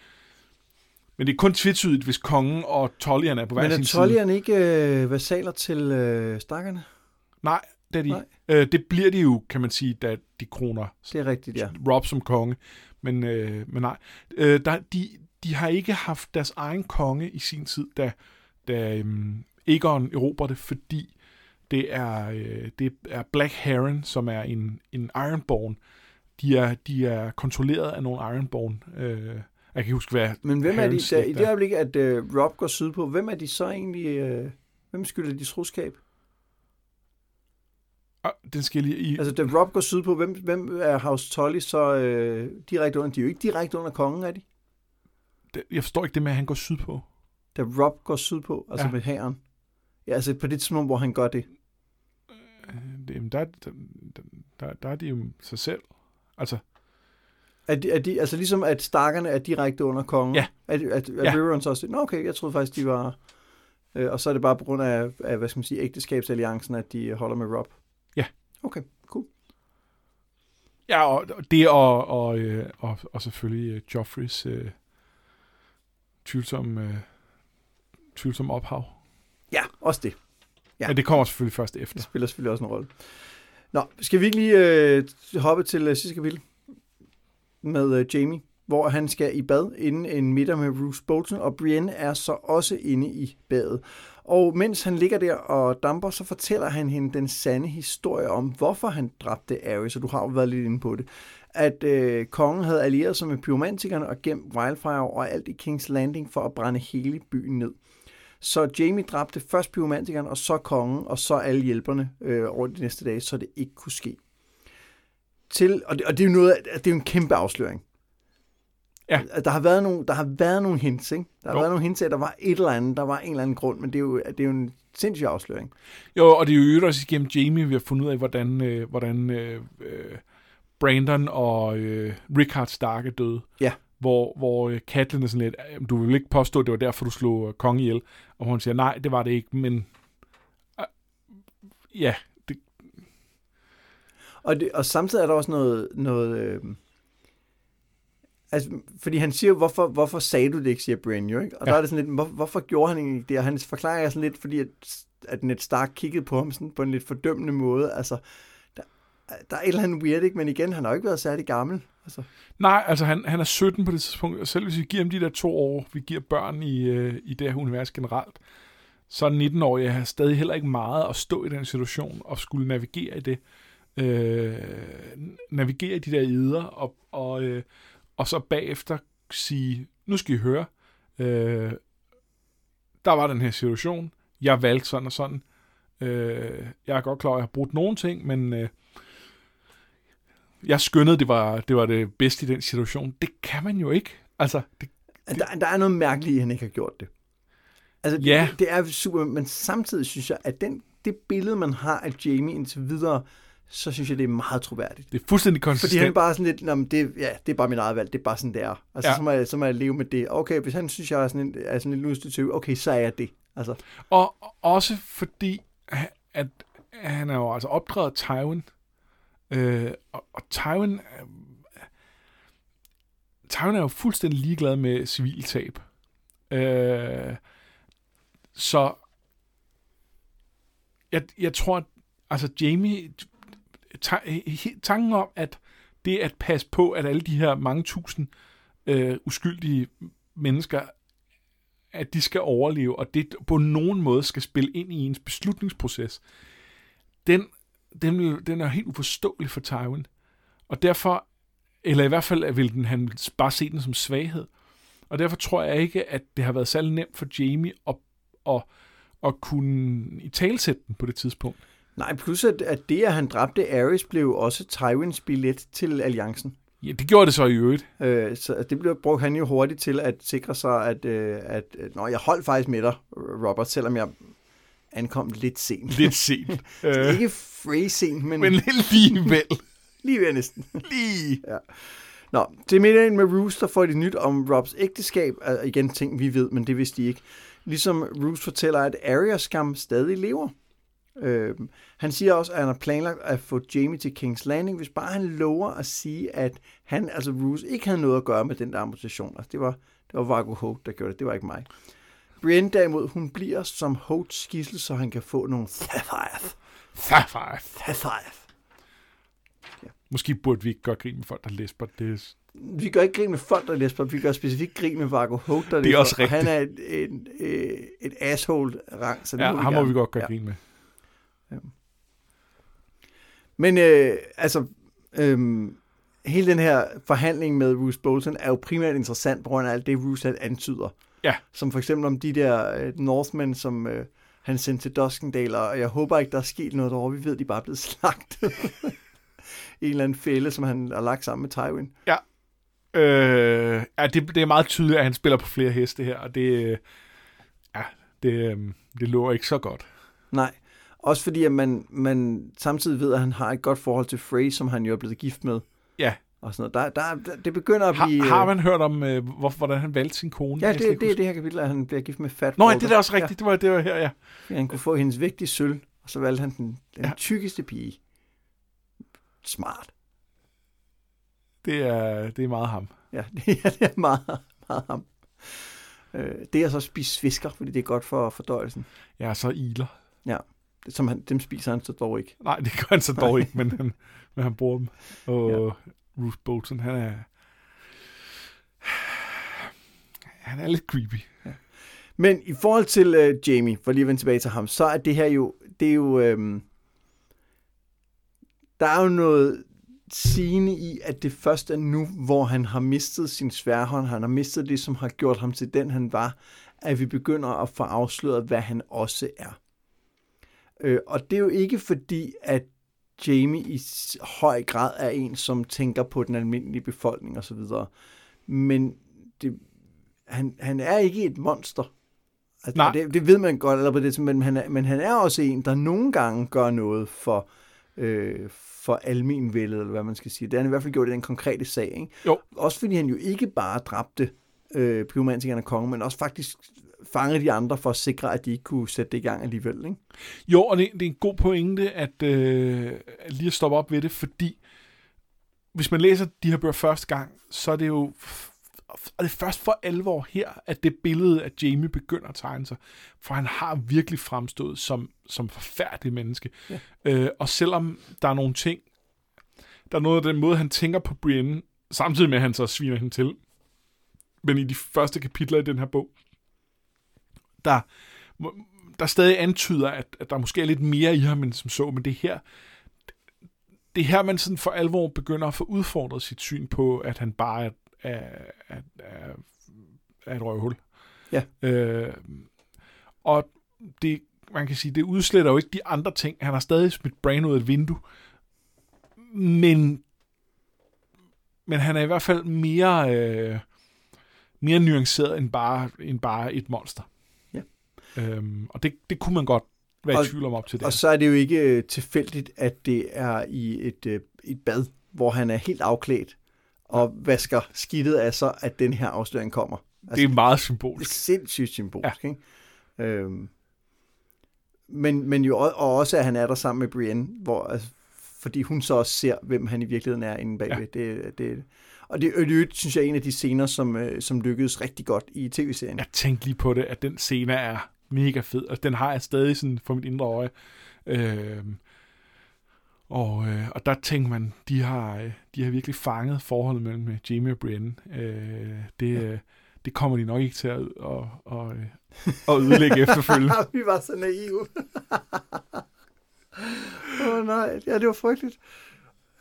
men det er kun tvetydigt, hvis kongen og Tollian er på hver Men sin er side. Tollian ikke øh, versaler til øh, stakkerne? Nej, det er de. Nej. Øh, det bliver de jo, kan man sige, da de kroner Det er rigtigt, ja. Rob som konge. Men, øh, men nej, øh, der, de, de har ikke haft deres egen konge i sin tid, da, da øhm, Aegon erobrer det, fordi det er, øh, det er Black Heron, som er en, en Ironborn. De er, de er kontrolleret af nogle Ironborn. Øh, jeg kan ikke huske, hvad Men hvem er de, der, i det øjeblik, at øh, Rob går sydpå, hvem er de så egentlig, øh, hvem skylder de troskab? Ah, Den skal lige i... Altså, da Rob går sydpå, hvem, hvem er House Tully så øh, direkte under? De er jo ikke direkte under kongen, er de? Jeg forstår ikke det med, at han går sydpå. Da Rob går sydpå, altså Ja. med hæren. Ja, altså på det tidspunkt, hvor han gør det. Øh, Det, jamen, der, der, der, der er de jo sig selv. Altså, Er de, er de, altså ligesom at Starkerne er direkte under kongen? Ja. Er, er, er Ja. også det? Nå okay, jeg troede faktisk, de var... Øh, og så er det bare på grund af, af hvad skal man sige, ægteskabsalliancen, at de holder med Rob? Ja. Okay, cool. Ja, og det og, og, øh, og, og selvfølgelig øh, Joffreys øh, tvivlsom, øh, tvivlsom ophav. Ja, også det. Ja. Men det kommer selvfølgelig først Det efter. spiller selvfølgelig også en rolle. Nå, skal vi ikke lige øh, hoppe til øh, sidste kapitel med øh, Jamie, hvor han skal i bad inden en middag med Bruce Bolton, og Brienne er så også inde i badet. Og mens han ligger der og damper, så fortæller han hende den sande historie om, hvorfor han dræbte Ares, og du har jo været lidt inde på det. At øh, kongen havde allieret sig med pyromantikerne og gemt Wildfire og alt i King's Landing for at brænde hele byen ned. Så Jamie dræbte først pyromantikeren, og så kongen, og så alle hjælperne øh, over de næste dage, så det ikke kunne ske. Til, og, det, og det er jo noget, det er jo en kæmpe afsløring. Ja. Der har været nogle, der har været nogle hints, ikke? Der har Jo. været nogle hints at der var et eller andet, der var en eller anden grund, men det er jo, det er jo en sindssyg afsløring. Jo, og det er jo øvrigt også igennem Jamie, vi har fundet ud af, hvordan, øh, hvordan øh, øh, Brandon og øh, Rickard Stark er døde. Ja. Hvor, hvor øh, Catelyn er sådan lidt, "Øh, du vil ikke påstå, at det var derfor, du slog øh, kongen ihjel. Og hun siger, nej, det var det ikke, men... Øh, ja, det, Og, det, og samtidig er der også noget... noget øh, altså, fordi han siger, hvorfor, hvorfor sagde du det ikke, siger Brian jo, ikke? Og Ja. der er det sådan lidt, hvor, hvorfor gjorde han egentlig det? Og han forklarer sådan lidt, fordi at, at Ned Stark kiggede på ham sådan på en lidt fordømmende måde. Altså, der, der er et eller andet weird, ikke? Men igen, han har jo ikke været særlig gammel. Altså, nej, altså han, han er 17 på det tidspunkt, og selv hvis vi giver ham de der to år, vi giver børn i, øh, i det her univers generelt, så er 19-årige har stadig heller ikke meget at stå i den situation og skulle navigere i det. Øh, navigere i de der eder og, og, øh, og så bagefter sige, nu skal I høre, øh, der var den her situation, jeg valgte sådan og sådan, øh, jeg er godt klar, at jeg har brugt nogle ting, men øh, jeg skønnede, det var, det var det bedste i den situation. Det kan man jo ikke. Altså, det, at der, der er noget mærkeligt, at han ikke har gjort det. Altså, Ja. det, det er super, men samtidig synes jeg, at den, det billede, man har af Jamie indtil videre, så synes jeg, det er meget troværdigt. det er fuldstændig Fordi konsistent. han er bare sådan lidt, Nå, men det, ja, det er bare mit eget valg, det er bare sådan, det er. Altså, Ja. så, må jeg, så må jeg leve med det. Okay, hvis han synes, jeg er sådan en, er sådan en lustig type, okay, så er jeg det. Altså, Og også fordi, at, han er jo altså opdraget Tywin. Øh, og, og Tywin, øh, Tywin er jo fuldstændig ligeglad med civiltab. Øh, så jeg, jeg tror, at altså Jamie, ta- tanken om, at det at passe på, at alle de her mange tusind øh, uskyldige mennesker, at de skal overleve, og det på nogen måde skal spille ind i ens beslutningsproces, den, den, den er helt uforståelig for Tywin. Og derfor, eller i hvert fald vil den, han bare se den som svaghed. Og derfor tror jeg ikke, at det har været særlig nemt for Jamie at, at, at kunne i talsætte den på det tidspunkt. Nej, plus at, at det, at han dræbte Ares, blev også Tywins billet til alliancen. Ja, det gjorde det så i øvrigt. Øh, så det blev brugt han jo hurtigt til at sikre sig, at, øh, at, at nå, jeg holdt faktisk med dig, Robert, selvom jeg ankom lidt sent. Lidt sent. øh. Ikke free sent, men, Men alligevel. lige ved næsten. Lige. Nå, til middagen med Roose, der får de nyt om Robs ægteskab. Altså, igen ting, vi ved, men det vidste de ikke. Ligesom Roose fortæller, at Arya skam stadig lever. Øh, han siger også, at han har planlagt at få Jamie til King's Landing, hvis bare han lover at sige, at han, altså Roose, ikke havde noget at gøre med den der amputation. Altså, det var, det var Vargo Hope, der gjorde det. Det var ikke mig. Brienne derimod, hun bliver som Hotes skissel, så han kan få nogle Thathieth. Fafaf. Thathieth. Måske burde vi ikke gøre grin med folk, der læsper. Det Vi gør ikke grin med folk, der læser vi gør specifikt grin med Vargo Hope, der Det er også og Han er et, et, et, et asshole-rang, så det ja, må vi ham må gerne. vi godt gøre Ja. grin med. Men øh, altså, øh, hele den her forhandling med Roose Bolton er jo primært interessant på grund af alt det, Roose han antyder. Ja. Som for eksempel om de der øh, Northmen, som øh, han sendte til Duskendale, og jeg håber ikke, der er sket noget derovre. Vi ved, de bare er blevet slagtet. I en eller anden fælde, som han har lagt sammen med Tywin. Øh, ja, det, det er meget tydeligt, at han spiller på flere heste her, og det, øh, ja, det, øh, det lover ikke så godt. Nej. Også fordi, at man, man samtidig ved, at han har et godt forhold til Frey, som han jo er blevet gift med. Ja. Og sådan noget. Der, der, der, det begynder at blive... Har, har man hørt om, øh, hvor, hvordan han valgte sin kone? Ja, det, det er det her kapitel, at han bliver gift med Fat Nå, ja, det er da også rigtigt. Det var, det var her, ja. Ja, han kunne få hendes vægtige sølv, og så valgte han den, den Ja. ja. tykkeste pige. Smart. Det er, det er meget ham. Ja, det er, det er meget, meget ham. Øh, det er så at spise svisker, fordi det er godt for fordøjelsen. Ja, så iler. Det, som han, dem spiser han så dog ikke. Nej, det gør han så dog ikke, men han, men han bruger dem. Og ja. Ruth Bolton, han er... Han er lidt creepy. Men i forhold til øh, Jamie, for lige at vende tilbage til ham, så er det her jo, det er jo, øhm, der er jo noget sigende i, at det først er nu, hvor han har mistet sin sværhånd, han har mistet det, som har gjort ham til den, han var, at vi begynder at få afsløret, hvad han også er. Øh, og det er jo ikke fordi, at Jamie i høj grad er en, som tænker på den almindelige befolkning osv., men det, han, han er ikke et monster. Altså, Nej. Det, det ved man godt, eller på det, men han, er, men han er også en, der nogle gange gør noget for, øh, for almenvældet, eller hvad man skal sige. Det har han i hvert fald gjort i den konkrete sag. Ikke? Jo. Også fordi han jo ikke bare dræbte øh, pyromantikerne og kongen, men også faktisk fangede de andre for at sikre, at de ikke kunne sætte det i gang alligevel. Ikke? Jo, og det, det er en god pointe, at øh, lige at stoppe op ved det, fordi hvis man læser de her bøger første gang, så er det jo og det er først for alvor her, at det billede af Jamie begynder at tegne sig. For han har virkelig fremstået som, som forfærdelig menneske. Ja. Øh, og selvom der er nogle ting, der er noget af den måde, han tænker på Brienne, samtidig med, at han så sviner hende til. Men i de første kapitler i den her bog, der, der stadig antyder, at, at der måske er lidt mere i ham, end som så, men det her, det er her, man sådan for alvor begynder at få udfordret sit syn på, at han bare er, er, er, er, er et røvhul. Ja. Øh, og det, man kan sige, det udsletter jo ikke de andre ting. Han har stadig smidt Bran ud af et vindue, men, men han er i hvert fald mere, øh, mere nuanceret end bare, end bare et monster. Ja. Øhm, og det, det kunne man godt være Og- i tvivl om op til det. Og så er det jo ikke øh, tilfældigt, at det er i et, øh, et bad, hvor han er helt afklædt og vasker skidtet af sig, at den her afsløring kommer. Altså, det er meget det er symbolisk. sindssygt symbolisk, ja. ikke? Øhm, men, men jo og og også, at han er der sammen med Brienne, hvor, altså, fordi hun så også ser, hvem han i virkeligheden er inde bagved. Ja. Det, det, og det er synes jeg, en af de scener, som, øh, som lykkedes rigtig godt i tv-serien. Jeg tænkte lige på det, at den scene er mega fed, og den har jeg stadig sådan for mit indre øje. Øh, og, øh, og der tænker man, de har, øh, de har virkelig fanget forholdet mellem øh, Jamie og Brienne. Øh, det, ja. øh, det kommer de nok ikke til at, at, at, at ødelægge efterfølgende. Vi var så naive. Åh oh, nej, ja, det var frygteligt.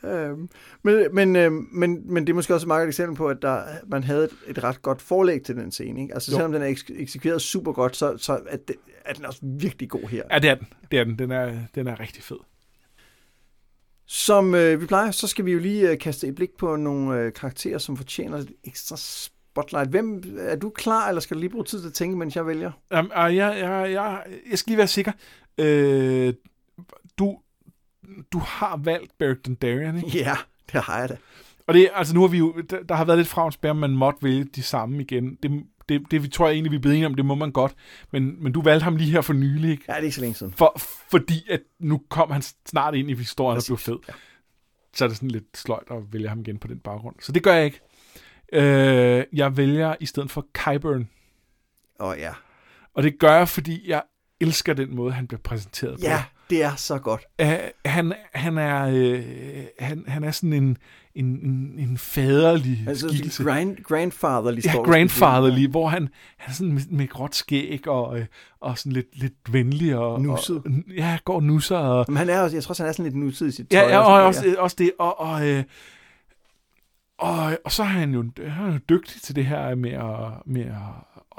Øhm, men, men, øhm, men, men det er måske også et meget eksempel på, at der, man havde et, et ret godt forlæg til den scene. Ikke? Altså jo. selvom den er ek- eksekveret super godt, så, så er, det, er den også virkelig god her. Ja, det er den. Det er den. Den er, den er rigtig fed. Som øh, vi plejer, så skal vi jo lige øh, kaste et blik på nogle øh, karakterer, som fortjener et ekstra spotlight. Hvem, er du klar, eller skal du lige bruge tid til at tænke, mens jeg vælger? Um, uh, jeg, jeg, jeg, jeg skal lige være sikker. Øh, du, du har valgt Beric Dondarrion, ikke? Ja, det har jeg da. Og det, altså nu har vi jo, der, der har været lidt fra om man måtte vælge de samme igen. Det, det, det vi tror jeg egentlig, vi er blevet enige om, det må man godt. Men, men du valgte ham lige her for nylig, ikke? Ja, det er ikke så længe siden. For, fordi at nu kom han snart ind i historien og blev fed. Ja. Så er det sådan lidt sløjt at vælge ham igen på den baggrund. Så det gør jeg ikke. Øh, jeg vælger i stedet for Kyburn. Åh oh, ja. Og det gør jeg, fordi jeg elsker den måde, han bliver præsenteret ja, på. Det er så godt. Uh, han, han, er, uh, han, han er sådan en, en, en, en faderlig altså, skikkelse. Grand, grandfatherlig Ja, grandfatherlig, hvor han, han er sådan med, med gråt skæg og, øh, og sådan lidt, lidt venlig. Og, nusset. Og, ja, går nusser. Og, Men han er også, jeg tror også, han er sådan lidt nusset i sit tøj. Ja, ja og, og også, ja. også det. Og, og, øh, og, og så er han jo, han er jo dygtig til det her med, at, med,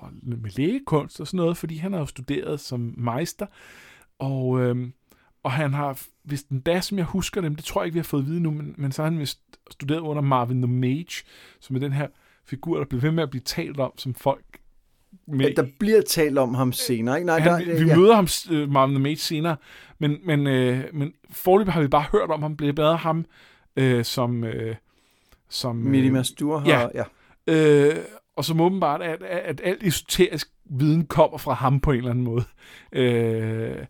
at, med lægekunst og sådan noget, fordi han har jo studeret som meister. Og, øh, og han har, hvis den da, som jeg husker dem, det tror jeg ikke, vi har fået at vide nu, men, men så har han vist studeret under Marvin the Mage, som er den her figur, der bliver ved med at blive talt om, som folk med, der bliver talt om ham senere, ikke? Nej, han, der, vi, ja. møder ham, uh, Marvin the Mage, senere, men, men, uh, men forløbet har vi bare hørt om ham, bliver bedre ham uh, som... Uh, som Midimas Stur har, ja. ja. Uh, og som åbenbart, at, at, at alt esoterisk viden kommer fra ham på en eller anden måde. Uh,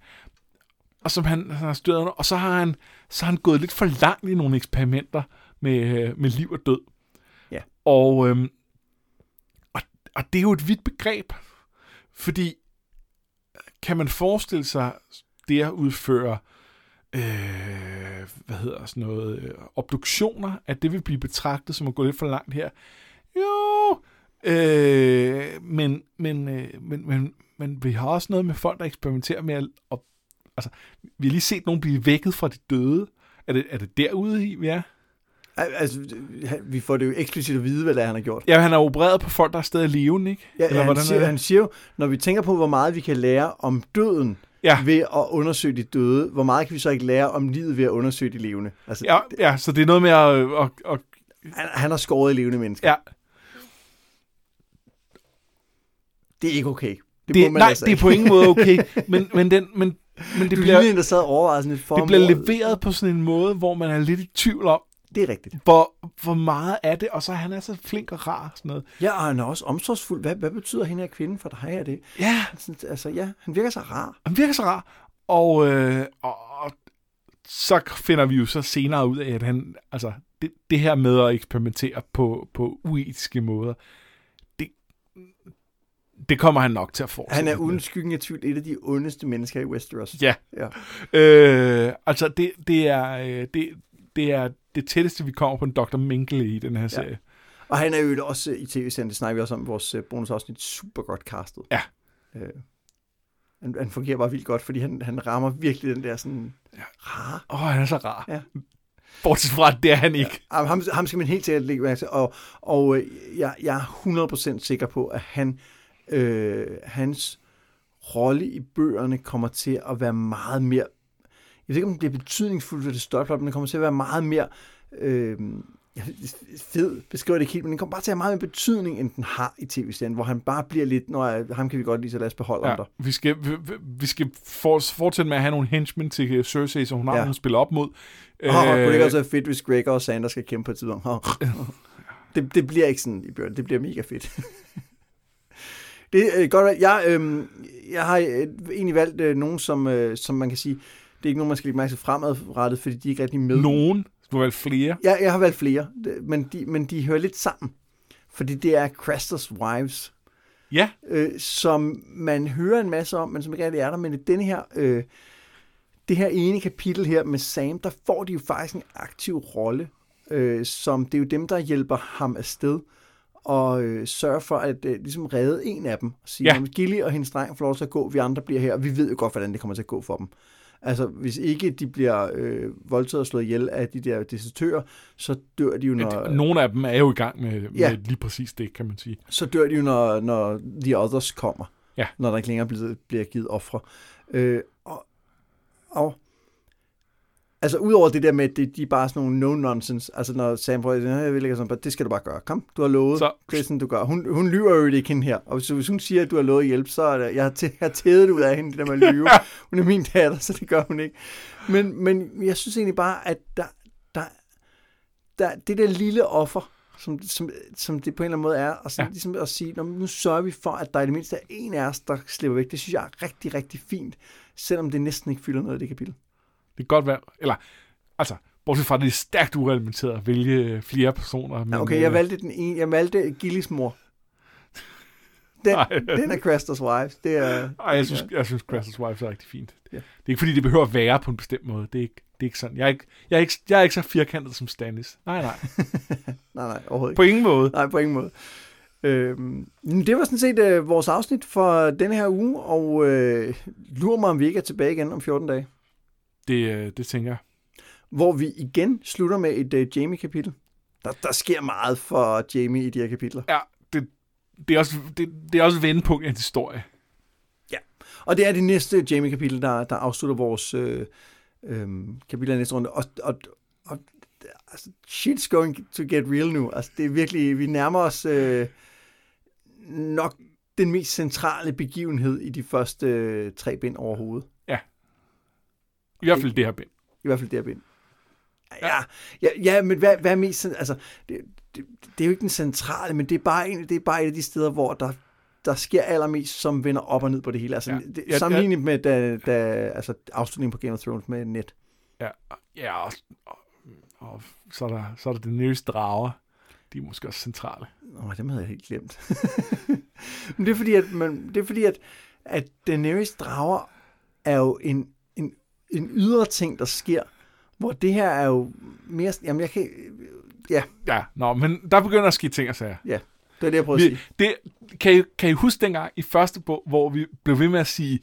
og som han, han har studeret, og så har han, så har han gået lidt for langt i nogle eksperimenter med, øh, med liv og død. Ja. Og, øhm, og, og det er jo et vidt begreb, fordi kan man forestille sig det at udføre øh, hvad hedder sådan noget, øh, obduktioner, at det vil blive betragtet som at gå lidt for langt her. Jo, øh, men, men, øh, men, men, men vi har også noget med folk, der eksperimenterer med at, at altså, vi har lige set nogen blive vækket fra de døde. Er det, er det derude i, vi er? Altså, vi får det jo eksplicit at vide, hvad det er, han har gjort. Ja, han har opereret på folk, der er stadig levende, ikke? Ja, Eller, han, siger, han siger jo, når vi tænker på, hvor meget vi kan lære om døden ja. ved at undersøge de døde, hvor meget kan vi så ikke lære om livet ved at undersøge de levende? Altså, ja, ja, så det er noget med at... at, at han, han har skåret i levende mennesker. Ja. Det er ikke okay. Det, det nej, altså det er på ingen måde okay, men, men, den, men men det bliver, en, der sad overvejet sådan et Det bliver leveret på sådan en måde, hvor man er lidt i tvivl om, det er rigtigt. Hvor, hvor meget er det, og så han er så flink og rar. Sådan noget. Ja, og han er også omsorgsfuld. Hvad, hvad betyder hende her kvinde for dig? Er det? Ja. Altså, ja, han virker så rar. Han virker så rar. Og, øh, og, og så finder vi jo så senere ud af, at han, altså, det, det her med at eksperimentere på, på uetiske måder, det kommer han nok til at fortsætte. Han er uden skyggen af tvivl et af de ondeste mennesker i Westeros. Ja. ja. Øh, altså, det, det, er, øh, det, det er det tætteste, vi kommer på en Dr. Minkley i den her serie. Ja. Og han er jo også i tv-serien, det snakker vi også om vores øh, bonusafsnit, super godt castet. Ja. Øh, han, han fungerer bare vildt godt, fordi han, han rammer virkelig den der sådan ja. rar. Åh, oh, han er så rar. Ja. Bortset fra, at det er han ikke. Ja, ham, ham skal man helt sikkert lægge mærke til. Og, og øh, jeg, jeg er 100% sikker på, at han øh, hans rolle i bøgerne kommer til at være meget mere, jeg ved ikke, om det bliver betydningsfuldt for det større men det kommer til at være meget mere, øh, fed, beskriver det ikke helt, men den kommer bare til at have meget mere betydning, end den har i tv-serien, hvor han bare bliver lidt, når ham kan vi godt lide, så lad os beholde ja, der. Vi skal, vi, vi skal for, fortsætte med at have nogle henchmen til Cersei, så hun har ja. nogle spiller op mod. Oh, øh, kunne det ikke også være fedt, hvis Gregor og Sander skal kæmpe på et tidspunkt? Oh, det, det bliver ikke sådan i bjørn, det bliver mega fedt. Det er øh, godt. Jeg, øh, jeg har øh, egentlig valgt øh, nogen, som, øh, som man kan sige, det er ikke nogen, man skal lægge mærke til fremadrettet, fordi de er ikke rigtig med. Nogen? Du har valgt flere? Ja, jeg har valgt flere, men de, men de hører lidt sammen. Fordi det er Crasters Wives. Ja, øh, som man hører en masse om, men som ikke rigtig er der. Men i denne her, øh, det her ene kapitel her med Sam, der får de jo faktisk en aktiv rolle, øh, som det er jo dem, der hjælper ham afsted og øh, sørger for at øh, ligesom redde en af dem. Og sige, Ja. Gilly og hendes dreng får lov til at gå, vi andre bliver her, og vi ved jo godt, hvordan det kommer til at gå for dem. Altså, hvis ikke de bliver øh, voldtaget og slået ihjel af de der desertører, så dør de jo, når, nogle af dem er jo i gang med. Ja. med lige præcis det, kan man sige. så dør de jo, når, når The Others kommer. Ja. Når der ikke længere bliver, bliver givet ofre. Øh, og, og altså udover det der med, at det, de er bare sådan nogle no-nonsense, altså når Sam prøver, jeg vil ikke sådan, det skal du bare gøre. Kom, du har lovet. Så- Det er sådan, du gør. Hun, hun lyver jo ikke hende her. Og hvis, hvis hun siger, at du har lovet hjælp, så er det, jeg har, tæ- jeg har tædet ud af hende, det der med at lyve. Hun er min datter, så det gør hun ikke. Men, men jeg synes egentlig bare, at der, der, der, det der lille offer, som, som, som det på en eller anden måde er, og sådan, Ja. ligesom at sige, "Nå, men nu sørger vi for, at der i det mindste er en af os, der slipper væk. Det synes jeg er rigtig, rigtig fint, selvom det næsten ikke fylder noget af det kapitel. Det kan godt være, eller altså, bortset fra, det er stærkt ureglementeret at vælge flere personer. Men, okay, øh, jeg valgte den ene, jeg valgte Gillis mor. Den, den er Crestas wife. Det er, Ej, jeg synes, jeg synes Crash's Wife er rigtig fint. Ja. Det er ikke, fordi det behøver at være på en bestemt måde. Det er ikke, det er ikke sådan. Jeg er ikke, jeg, er ikke, jeg er ikke så firkantet som Stannis. Nej, nej. nej, nej, overhovedet ikke. På ingen måde. Nej, på ingen måde. Øhm, det var sådan set øh, vores afsnit for denne her uge, og øh, lurer mig, om vi ikke er tilbage igen om 14 dage. Det, øh, det tænker jeg. hvor vi igen slutter med et uh, Jamie-kapitel. Der, der sker meget for Jamie i de her kapitler. Ja, det, det, er også, det, det er også vendepunkt i en historie. Og det er det næste Jamie-kapitel, der, der afslutter vores øh, øh, kapitler i næste runde. Og, og, og altså, shit's going to get real nu. Altså, det er virkelig, vi nærmer os øh, nok den mest centrale begivenhed i de første øh, tre bind overhovedet. I hvert fald det her bind. I hvert fald det her bind. Ja, ja, ja men hvad, hvad er mest... Altså, det, det, det er jo ikke den centrale, men det er bare, en, det er bare et af de steder, hvor der, der sker allermest, som vender op og ned på det hele. Altså, Ja. ja. det, Ja, sammenlignet med da, da, altså, afslutningen på Game of Thrones med net. Ja, ja og, og, og så, er der, så er der det nyeste drager. De er måske også centrale. Nå, dem havde jeg helt glemt. men det er fordi, at, man, det er fordi, at, at Daenerys drager er jo en, en, ydre ting, der sker, hvor det her er jo mere... Jamen, jeg kan... Ja, Ja, nå, men der begynder at ske ting og sager. ja. Det er det, jeg prøver at Vi, sige. det, kan, I, kan I huske dengang i første bog, hvor vi blev ved med at sige,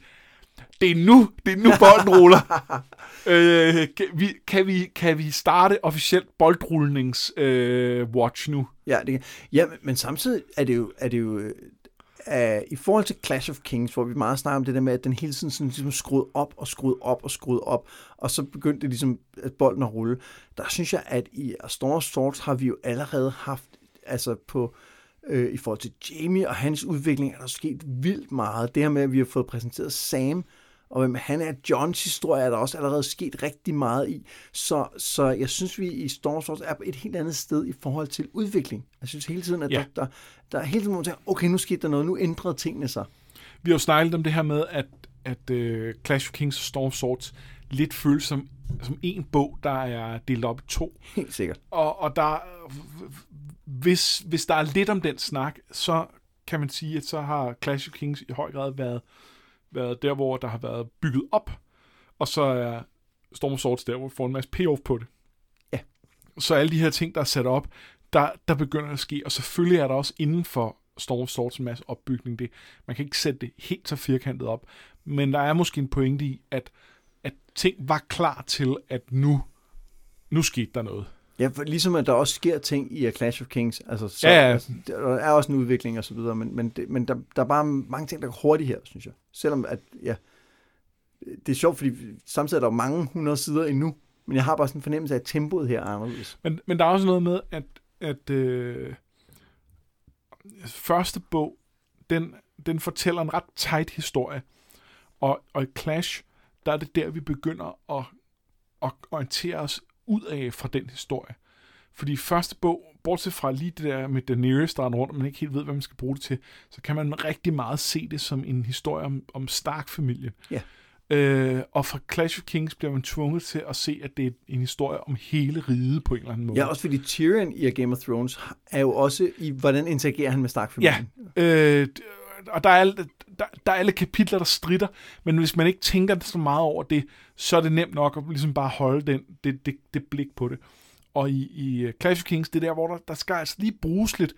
det er nu, det er nu bolden ruller. øh, kan, vi, kan, vi, kan vi starte officielt boldrullnings øh, watch nu? Ja, det, kan- ja men, men samtidig er det jo, er det jo øh, uh, i forhold til Clash of Kings, hvor vi meget snakker om det der med, at den hele tiden sådan, ligesom skruet op og skruet op og skruet op, og så begyndte det ligesom at bolden at rulle. Der synes jeg, at i Storm of Swords har vi jo allerede haft, altså på, øh, i forhold til Jamie og hans udvikling, er der sket vildt meget. Det her med, at vi har fået præsenteret Sam, og hvem han er, Johns historie, er der også allerede sket rigtig meget i. Så, så jeg synes, vi i Storm Swords er på et helt andet sted i forhold til udvikling. Jeg synes hele tiden, at Ja. der, der, der er hele tiden, man tænker, okay, nu skete der noget, nu ændrede tingene sig. Vi har jo snakket om det her med, at, at uh, Clash of Kings og Storm of Swords lidt føles som, som en bog, der er delt op i to. Helt sikkert. Og, og der, hvis, hvis der er lidt om den snak, så kan man sige, at så har Clash of Kings i høj grad været, været der, hvor der har været bygget op, og så er Storm of Swords der, hvor vi får en masse payoff på det. Ja. Så alle de her ting, der er sat op, der, der begynder at ske, og selvfølgelig er der også inden for Storm of Swords en masse opbygning. Det, man kan ikke sætte det helt så firkantet op, men der er måske en pointe i, at, at ting var klar til, at nu, nu skete der noget. Ja, for ligesom at der også sker ting i A Clash of Kings, altså, så, Ja, ja. altså der er også en udvikling og så videre, men, men, det, men der, der er bare mange ting, der går hurtigt her, synes jeg. Selvom at, ja, det er sjovt, fordi samtidig er der mange hundrede sider endnu, men jeg har bare sådan en fornemmelse af, at tempoet her er anderledes. Men, men der er også noget med, at, at øh, første bog, den, den fortæller en ret tight historie. Og, og i Clash, der er det der, vi begynder at, at orientere os ud af fra den historie. Fordi første bog, bortset fra lige det der med Daenerys, der er rundt, og man ikke helt ved, hvad man skal bruge det til, så kan man rigtig meget se det som en historie om, om Stark-familien. Ja. Øh, og fra Clash of Kings bliver man tvunget til at se, at det er en historie om hele riget på en eller anden måde. Ja, også fordi Tyrion i Game of Thrones er jo også i, hvordan interagerer han med Stark-familien. Ja, øh, og der er, alle, der, der er alle kapitler, der strider, men hvis man ikke tænker så meget over det, så er det nemt nok at ligesom bare holde den, det, det, det blik på det. Og i, i øh, Clash of Kings, det er der, hvor der, der skal altså lige bruges lidt,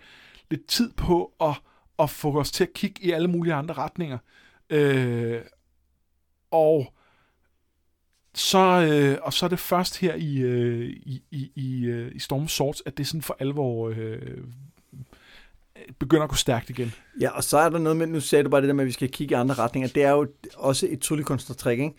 lidt tid på at, at få os til at kigge i alle mulige andre retninger. Øh, og så, øh, og så er det først her i, øh, i, i, i, øh, i Storm Swords, at det sådan for alvor øh, begynder at gå stærkt igen. Ja, og så er der noget med, nu sagde du bare det der med, at vi skal kigge i andre retninger. Det er jo også et tryllekunstnertrik, ikke?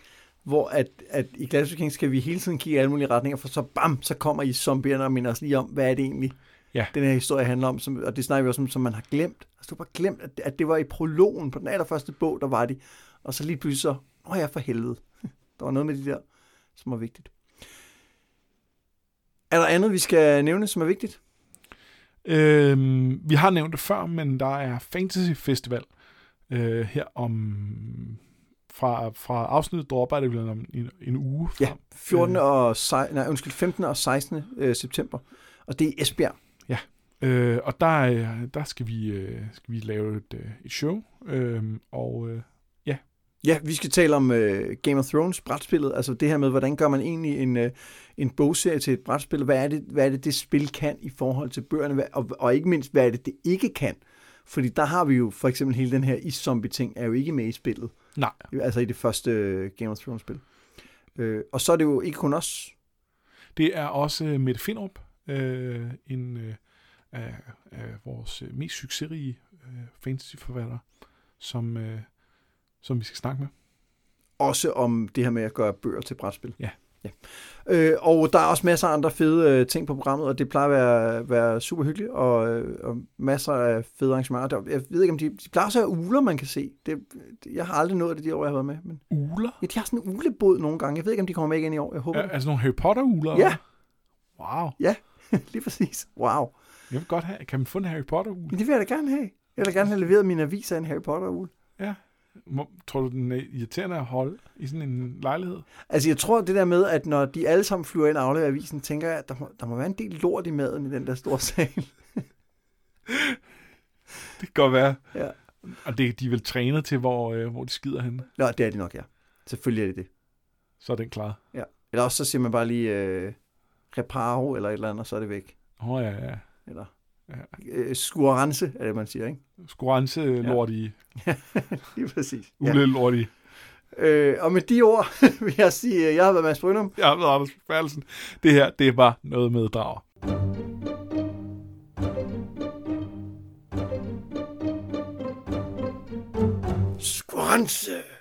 Hvor at, at i Glass King skal vi hele tiden kigge i alle mulige retninger, for så bam, så kommer I zombierne og minder os lige om, hvad er det egentlig, Ja. den her historie handler om, som, og det snakker vi også om, som man har glemt. Altså, du har bare glemt, at, at det var i prologen på den allerførste bog, der var de, og så lige pludselig så, åh ja, for helvede. Der var noget med de der, som var vigtigt. Er der andet, vi skal nævne, som er vigtigt? Øhm, vi har nævnt det før, men der er Fantasy Festival øh, her om... Fra, fra afsnittet dropper er det om en, en uge frem. Ja, 14. og, sej- nej, undskyld, 15. og 16. øh, september. Og det er Esbjerg. Øh, og der, øh, der skal, vi, øh, skal vi lave et, øh, et show, øh, og øh, Ja, vi skal tale om øh, Game of Thrones brætspillet, altså det her med, hvordan gør man egentlig en, øh, en bogserie til et brætspil, hvad er, det, hvad er det, det spil kan i forhold til bøgerne, og, og ikke mindst, hvad er det, det ikke kan. Fordi der har vi jo for eksempel hele den her is-zombie-ting, er jo ikke med i spillet, nej, altså i det første øh, Game of Thrones-spil. Øh, og så er det jo ikke kun os. det er også øh, Mette Finderup, øh, en øh, af, af vores øh, mest succesrige øh, fantasyforfattere, som, øh, som vi skal snakke med. Også om det her med at gøre bøger til brætspil. Ja. Ja. Øh, og der er også masser af andre fede øh, ting på programmet, og det plejer at være, være super hyggeligt, og, øh, og masser af fede arrangementer. Der, jeg ved ikke, om de, de plejer også at have uler, man kan se. Det, det, jeg har aldrig nået det de år, jeg har været med. Men, Uler? ja, de har sådan en ulebåd nogle gange. Jeg ved ikke, om de kommer med igen i år. Jeg håber Ja, altså nogle Harry Potter-uler? Ja. Wow. det. Lige præcis. Wow. Jeg vil godt have, kan man få en Harry Potter-ule? Det vil jeg da gerne have. Jeg vil da gerne have leveret mine aviser af en Harry Potter-ule. Ja. Tror du, den er irriterende at holde i sådan en lejlighed? Altså, jeg tror det der med, at når de alle sammen flyver ind og afleverer avisen, tænker jeg, at der må, der må være en del lort i maden i den der store sal. Det kan godt være. Ja. Og det, de er vel trænet til, hvor, øh, hvor de skider henne. Nå, det er de nok, ja. Selvfølgelig er det det. Så er den klar. Ja. Eller også så siger man bare lige øh, reparo eller et eller andet, og så er det væk. Åh oh, ja, ja. Eller Ja. øh, skurense, er det, man siger, ikke? Skurance ja. lort i. Lige præcis. Ja. Ule lort i. Øh, og med de ord vil jeg sige, at jeg har været Mads Brynum. Jeg har været Anders Færdelsen. Det her, det er bare noget med drager. Skurense!